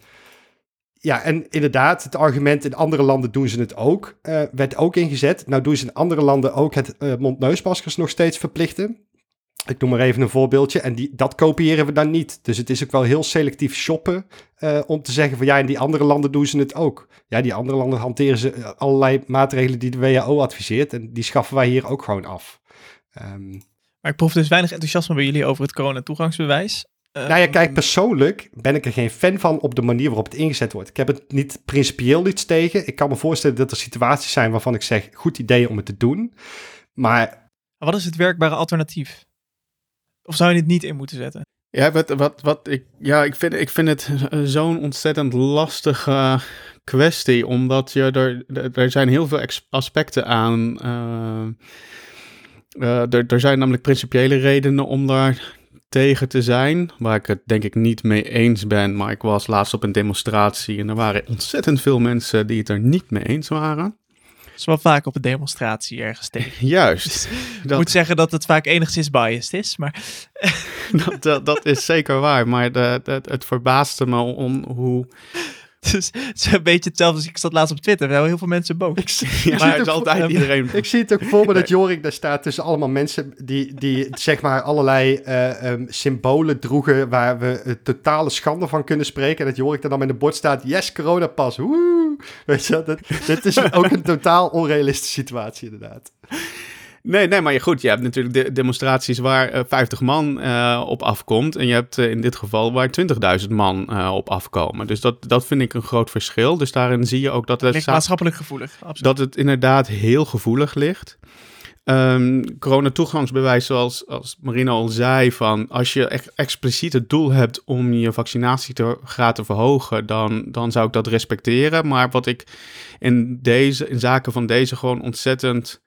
ja, en inderdaad, het argument in andere landen doen ze het ook, uh, werd ook ingezet. Nou doen ze in andere landen ook het uh, mondneusmaskers nog steeds verplichten. Ik noem maar even een voorbeeldje. En die, dat kopiëren we dan niet. Dus het is ook wel heel selectief shoppen uh, om te zeggen van ja, in die andere landen doen ze het ook. Ja, die andere landen hanteren ze allerlei maatregelen die de WHO adviseert. En die schaffen wij hier ook gewoon af. Um, maar ik proef dus weinig enthousiasme bij jullie over het corona-toegangsbewijs. Nou ja, kijk, persoonlijk ben ik er geen fan van op de manier waarop het ingezet wordt. Ik heb het niet principieel iets tegen. Ik kan me voorstellen dat er situaties zijn waarvan ik zeg, goed idee om het te doen. Maar... Wat is het werkbare alternatief? Of zou je het niet in moeten zetten? Ja, wat, wat, wat ik, ja, ik, vind, ik vind het zo'n ontzettend lastige kwestie, omdat je er, er zijn heel veel aspecten aan. Uh, uh, er, er zijn namelijk principiële redenen om daar tegen te zijn, waar ik het denk ik niet mee eens ben. Maar ik was laatst op een demonstratie en er waren ontzettend veel mensen die het er niet mee eens waren is wel vaak op een demonstratie ergens tegen. *laughs* Juist. Ik moet zeggen dat het vaak enigszins biased is, maar... *laughs* dat, dat, dat, is zeker waar, maar de, de, het verbaasde me om hoe *laughs* Dus het is een beetje hetzelfde als ik zat laatst op Twitter. Er zijn heel veel mensen boos. Ik, ja, maar het is altijd iedereen... Ik zie het ook voor me dat Jorik daar staat tussen allemaal mensen die, die zeg maar allerlei uh, um, symbolen droegen waar we het totale schande van kunnen spreken. En dat Jorik er dan met een bord staat, yes, coronapas, woe! Weet je, dat, dit is ook een totaal onrealistische situatie inderdaad. Nee, nee, maar goed, je hebt natuurlijk de demonstraties waar uh, eh, 50 man uh, op afkomt. En je hebt uh, in dit geval waar 20.000 man op afkomen. Dus dat, dat vind ik een groot verschil. Dus daarin zie je ook dat het... maatschappelijk gevoelig, absoluut. Dat het inderdaad heel gevoelig ligt. Um, corona-toegangsbewijs, zoals als Marina al zei, van als je echt expliciet het doel hebt om je vaccinatiegraad te verhogen, dan, dan zou ik dat respecteren. Maar wat ik in, deze, in zaken van deze gewoon ontzettend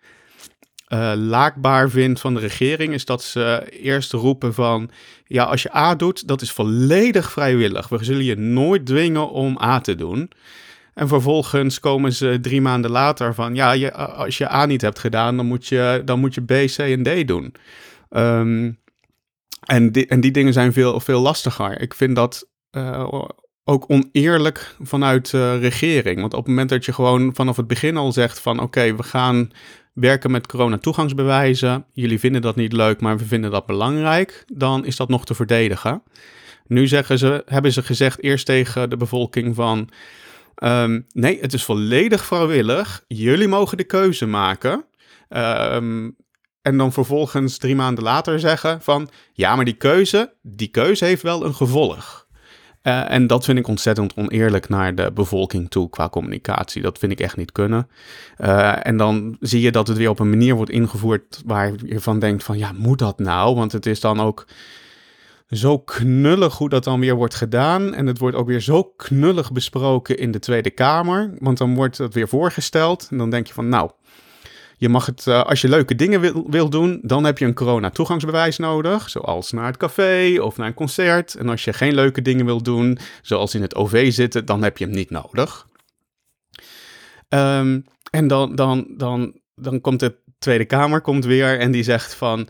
eh, laakbaar vind van de regering is dat ze eerst roepen van, ja, als je A doet, dat is volledig vrijwillig. We zullen je nooit dwingen om A te doen. En vervolgens komen ze drie maanden later van, ja, je, als je A niet hebt gedaan, dan moet je, dan moet je B, C en D doen. Ehm, en, die, en die dingen zijn veel, veel lastiger. Ik vind dat uh, ook oneerlijk vanuit de regering. Want op het moment dat je gewoon vanaf het begin al zegt van oké, we gaan werken met corona-toegangsbewijzen. Jullie vinden dat niet leuk, maar we vinden dat belangrijk. Dan is dat nog te verdedigen. Nu zeggen ze, hebben ze gezegd eerst tegen de bevolking van... Um, nee, het is volledig vrijwillig. Jullie mogen de keuze maken. Um, en dan vervolgens drie maanden later zeggen van... Ja, maar die keuze, die keuze heeft wel een gevolg. Uh, en dat vind ik ontzettend oneerlijk naar de bevolking toe qua communicatie. Dat vind ik echt niet kunnen. Uh, en dan zie je dat het weer op een manier wordt ingevoerd waar je van denkt van ja, moet dat nou? Want het is dan ook zo knullig hoe dat dan weer wordt gedaan. En het wordt ook weer zo knullig besproken in de Tweede Kamer. Want dan wordt het weer voorgesteld. En dan denk je van nou, je mag het, uh, als je leuke dingen wil, wil doen, dan heb je een corona-toegangsbewijs nodig. Zoals naar het café of naar een concert. En als je geen leuke dingen wil doen, zoals in het OV zitten, dan heb je hem niet nodig. Um, en dan, dan, dan, dan komt de Tweede Kamer komt weer en die zegt van...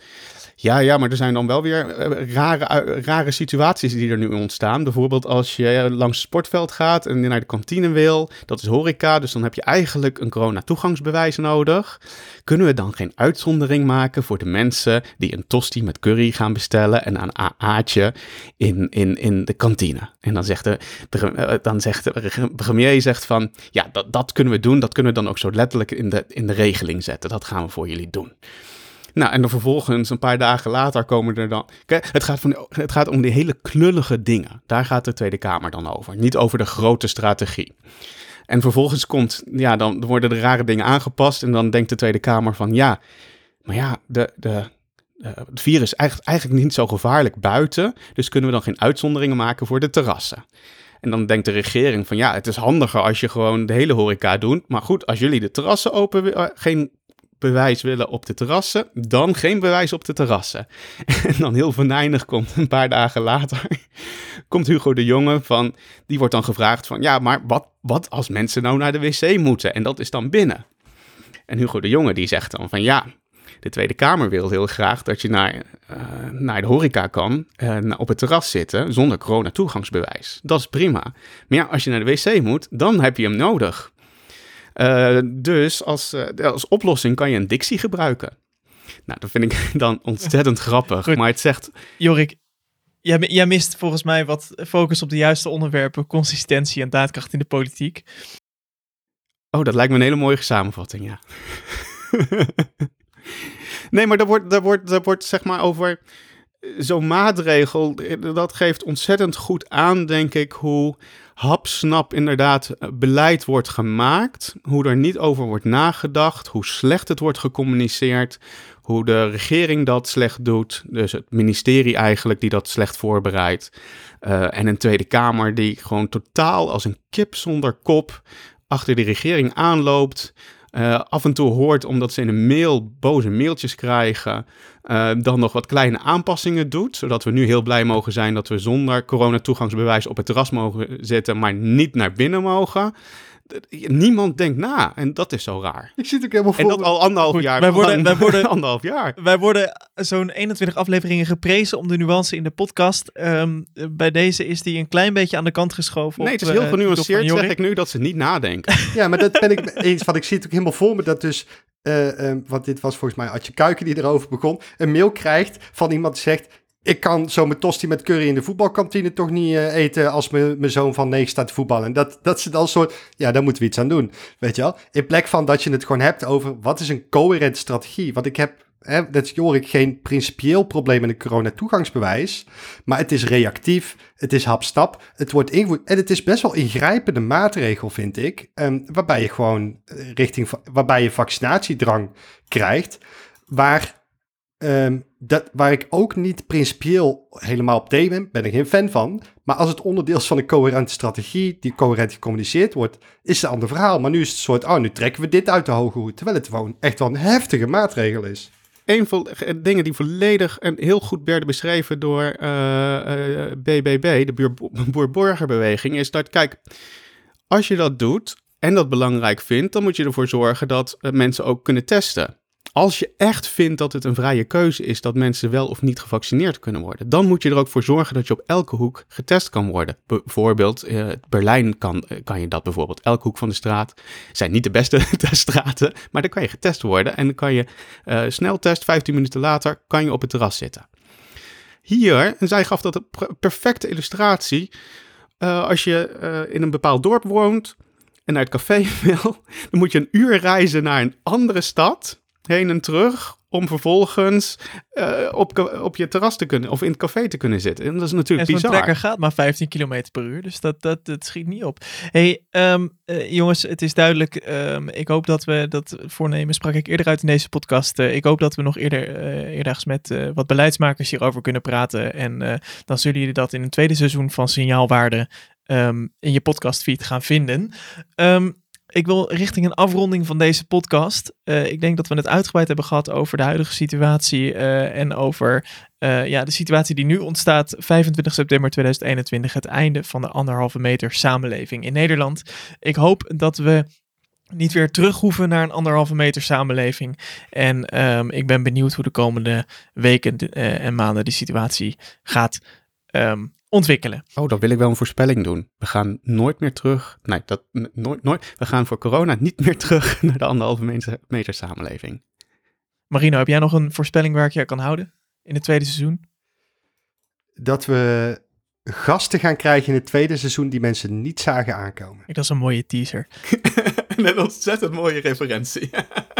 Ja, ja, maar er zijn dan wel weer eh, rare, eh, rare situaties die er nu ontstaan. Bijvoorbeeld als je langs het sportveld gaat en naar de kantine wil. Dat is horeca, dus dan heb je eigenlijk een corona-toegangsbewijs nodig. Kunnen we dan geen uitzondering maken voor de mensen die een tosti met curry gaan bestellen en een AA'tje in, in, in de kantine? En dan zegt de, eh, dan zegt de premier zegt van, ja, dat, dat kunnen we doen. Dat kunnen we dan ook zo letterlijk in de, in de regeling zetten. Dat gaan we voor jullie doen. Nou, en dan vervolgens, een paar dagen later, komen er dan. Het gaat, van, het gaat om die hele knullige dingen. Daar gaat de Tweede Kamer dan over. Niet over de grote strategie. En vervolgens komt, ja, dan worden de rare dingen aangepast. En dan denkt de Tweede Kamer van ja, maar ja, de, de, het virus is eigenlijk, eigenlijk niet zo gevaarlijk buiten. Dus kunnen we dan geen uitzonderingen maken voor de terrassen. En dan denkt de regering van ja, het is handiger als je gewoon de hele horeca doet. Maar goed, als jullie de terrassen open, eh, geen bewijs willen op de terrassen, dan geen bewijs op de terrassen. *laughs* En dan heel venijnig komt een paar dagen later, *laughs* komt Hugo de Jonge van, die wordt dan gevraagd van, ja, maar wat, wat als mensen nou naar de wc moeten? En dat is dan binnen. En Hugo de Jonge die zegt dan van, ja, de Tweede Kamer wil heel graag dat je naar, uh, naar de horeca kan, uh, op het terras zitten zonder corona-toegangsbewijs. Dat is prima. Maar ja, als je naar de wc moet, dan heb je hem nodig. Uh, dus als, uh, als oplossing kan je een dictie gebruiken. Nou, dat vind ik *laughs* dan ontzettend *laughs* grappig. Goed. Maar het zegt. Jorik, jij, jij mist volgens mij wat focus op de juiste onderwerpen, consistentie en daadkracht in de politiek. Oh, dat lijkt me een hele mooie samenvatting, ja. *laughs* nee, maar daar wordt, daar, wordt, daar wordt zeg maar over zo'n maatregel, dat geeft ontzettend goed aan, denk ik, hoe hapsnap inderdaad eh, beleid wordt gemaakt, hoe er niet over wordt nagedacht, hoe slecht het wordt gecommuniceerd, hoe de regering dat slecht doet, dus het ministerie eigenlijk die dat slecht voorbereidt, uh, en een Tweede Kamer die gewoon totaal als een kip zonder kop achter de regering aanloopt. Uh, af en toe hoort, omdat ze in een mail boze mailtjes krijgen, uh, dan nog wat kleine aanpassingen doet. Zodat we nu heel blij mogen zijn dat we zonder coronatoegangsbewijs op het terras mogen zitten, maar niet naar binnen mogen. Niemand denkt na en dat is zo raar. Ik zit ook helemaal voor. En dat al anderhalf Goed, jaar. wij worden- wij *laughs* worden- anderhalf jaar. Wij worden zo'n 21 afleveringen geprezen om de nuance in de podcast. Ehm, bij deze is die een klein beetje aan de kant geschoven. Nee, het is heel eh, genuanceerd, zeg ik nu, dat ze niet nadenken. *laughs* Ja, maar dat ben ik eens. Want ik zie het ook helemaal voor me dat dus. eh, eh, want dit was volgens mij Adje Kuiken die erover begon. Een mail krijgt van iemand die zegt. Ik kan zo mijn tosti met curry in de voetbalkantine toch niet eh, eten als mijn zoon van negen staat te voetballen. En dat, dat ze dan soort, ja, daar moeten we iets aan doen. Weet je wel? In plek van dat je het gewoon hebt over wat is een coherente strategie. Want ik heb, hè, dat is Jorik, geen principieel probleem met een corona-toegangsbewijs. Maar het is reactief, het is hapstap, het wordt ingevoerd. En het is best wel ingrijpende maatregel, vind ik. ehm, waarbij je gewoon eh, richting, waarbij je vaccinatiedrang krijgt. Waar Ehm, dat, waar ik ook niet principieel helemaal op tegen ben, ben ik geen fan van. Maar als het onderdeel is van een coherente strategie, die coherent gecommuniceerd wordt, is het een ander verhaal. Maar nu is het een soort, oh, nu trekken we dit uit de hoge hoed. Terwijl het gewoon echt wel een heftige maatregel is. Een van de dingen die volledig en heel goed werden beschreven door BBB, eh, de Boer-Burgerbeweging, *laughs* is dat, kijk, als je dat doet en dat belangrijk vindt, dan moet je ervoor zorgen dat eh, mensen ook kunnen testen als je echt vindt dat het een vrije keuze is dat mensen wel of niet gevaccineerd kunnen worden, dan moet je er ook voor zorgen dat je op elke hoek getest kan worden. Bijvoorbeeld, uh, Berlijn kan, eh, kan je dat bijvoorbeeld. Elke hoek van de straat zijn niet de beste *laughs* teststraten, maar dan kan je getest worden en dan kan je uh, sneltest, 15 minuten later, kan je op het terras zitten. Hier, en zij gaf dat een perfecte illustratie, als je in een bepaald dorp woont en naar het café *laughs* wil, dan moet je een uur reizen naar een andere stad heen en terug om vervolgens uh, op, op je terras te kunnen of in het café te kunnen zitten. En dat is natuurlijk en bizar. Trekker gaat maar 15 km per uur, dus dat, dat, dat schiet niet op. hey, um, uh, jongens, het is duidelijk. Um, ik hoop dat we dat voornemen, sprak ik eerder uit in deze podcast. Uh, ik hoop dat we nog eerder, eerder met wat beleidsmakers hierover kunnen praten. En dan zullen jullie dat in een tweede seizoen van Signaalwaarde um, in je podcastfeed gaan vinden. Um, ik wil richting een afronding van deze podcast. Uh, ik denk dat we het uitgebreid hebben gehad over de huidige situatie uh, en over uh, ja, de situatie die nu ontstaat. 25 september 2021, het einde van de anderhalve meter samenleving in Nederland. Ik hoop dat we niet weer terug hoeven naar een anderhalve meter samenleving. En um, ik ben benieuwd hoe de komende weken en maanden die situatie gaat um, ontwikkelen. Oh, dan wil ik wel een voorspelling doen. We gaan nooit meer terug. Nee, dat nooit, nooit. We gaan voor corona niet meer terug *laughs* naar de anderhalve meter, meter samenleving. Marino, heb jij nog een voorspelling waar ik je kan houden in het tweede seizoen? Dat we gasten gaan krijgen in het tweede seizoen die mensen niet zagen aankomen. Dat is een mooie teaser. *laughs* een ontzettend mooie referentie. *laughs*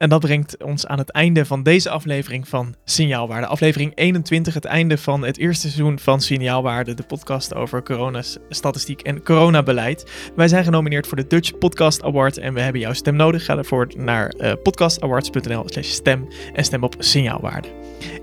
En dat brengt ons aan het einde van deze aflevering van Signaalwaarde. Aflevering 21, het einde van het eerste seizoen van Signaalwaarde, de podcast over coronastatistiek en coronabeleid. Wij zijn genomineerd voor de Dutch Podcast Award en we hebben jouw stem nodig. Ga ervoor naar uh, podcastawards.nl slash stem en stem op Signaalwaarde.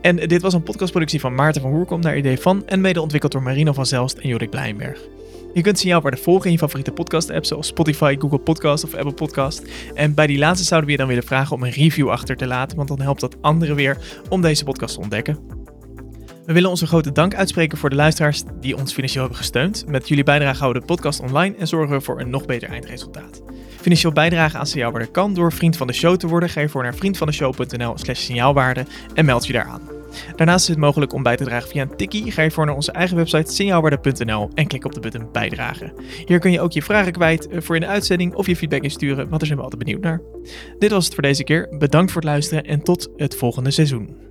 En dit was een podcastproductie van Maarten van Hoerkom naar idee van en mede ontwikkeld door Marino van Zelst en Jorik Blijnberg. Je kunt Signaalwaarde volgen in je favoriete podcast-apps zoals Spotify, Google Podcast of Apple Podcast. En bij die laatste zouden we je dan willen vragen om een review achter te laten, want dan helpt dat anderen weer om deze podcast te ontdekken. We willen onze grote dank uitspreken voor de luisteraars die ons financieel hebben gesteund. Met jullie bijdrage houden we de podcast online en zorgen we voor een nog beter eindresultaat. Financieel bijdragen aan Signaalwaarde kan door vriend van de show te worden. Ga je voor naar vriendvandeshow.nl slash signaalwaarde en meld je daar aan. Daarnaast is het mogelijk om bij te dragen via een tikkie. Ga je voor naar onze eigen website signaalwaarde.nl en klik op de button bijdragen. Hier kun je ook je vragen kwijt eh, voor in de uitzending of je feedback insturen, want daar zijn we altijd benieuwd naar. Dit was het voor deze keer. Bedankt voor het luisteren en tot het volgende seizoen.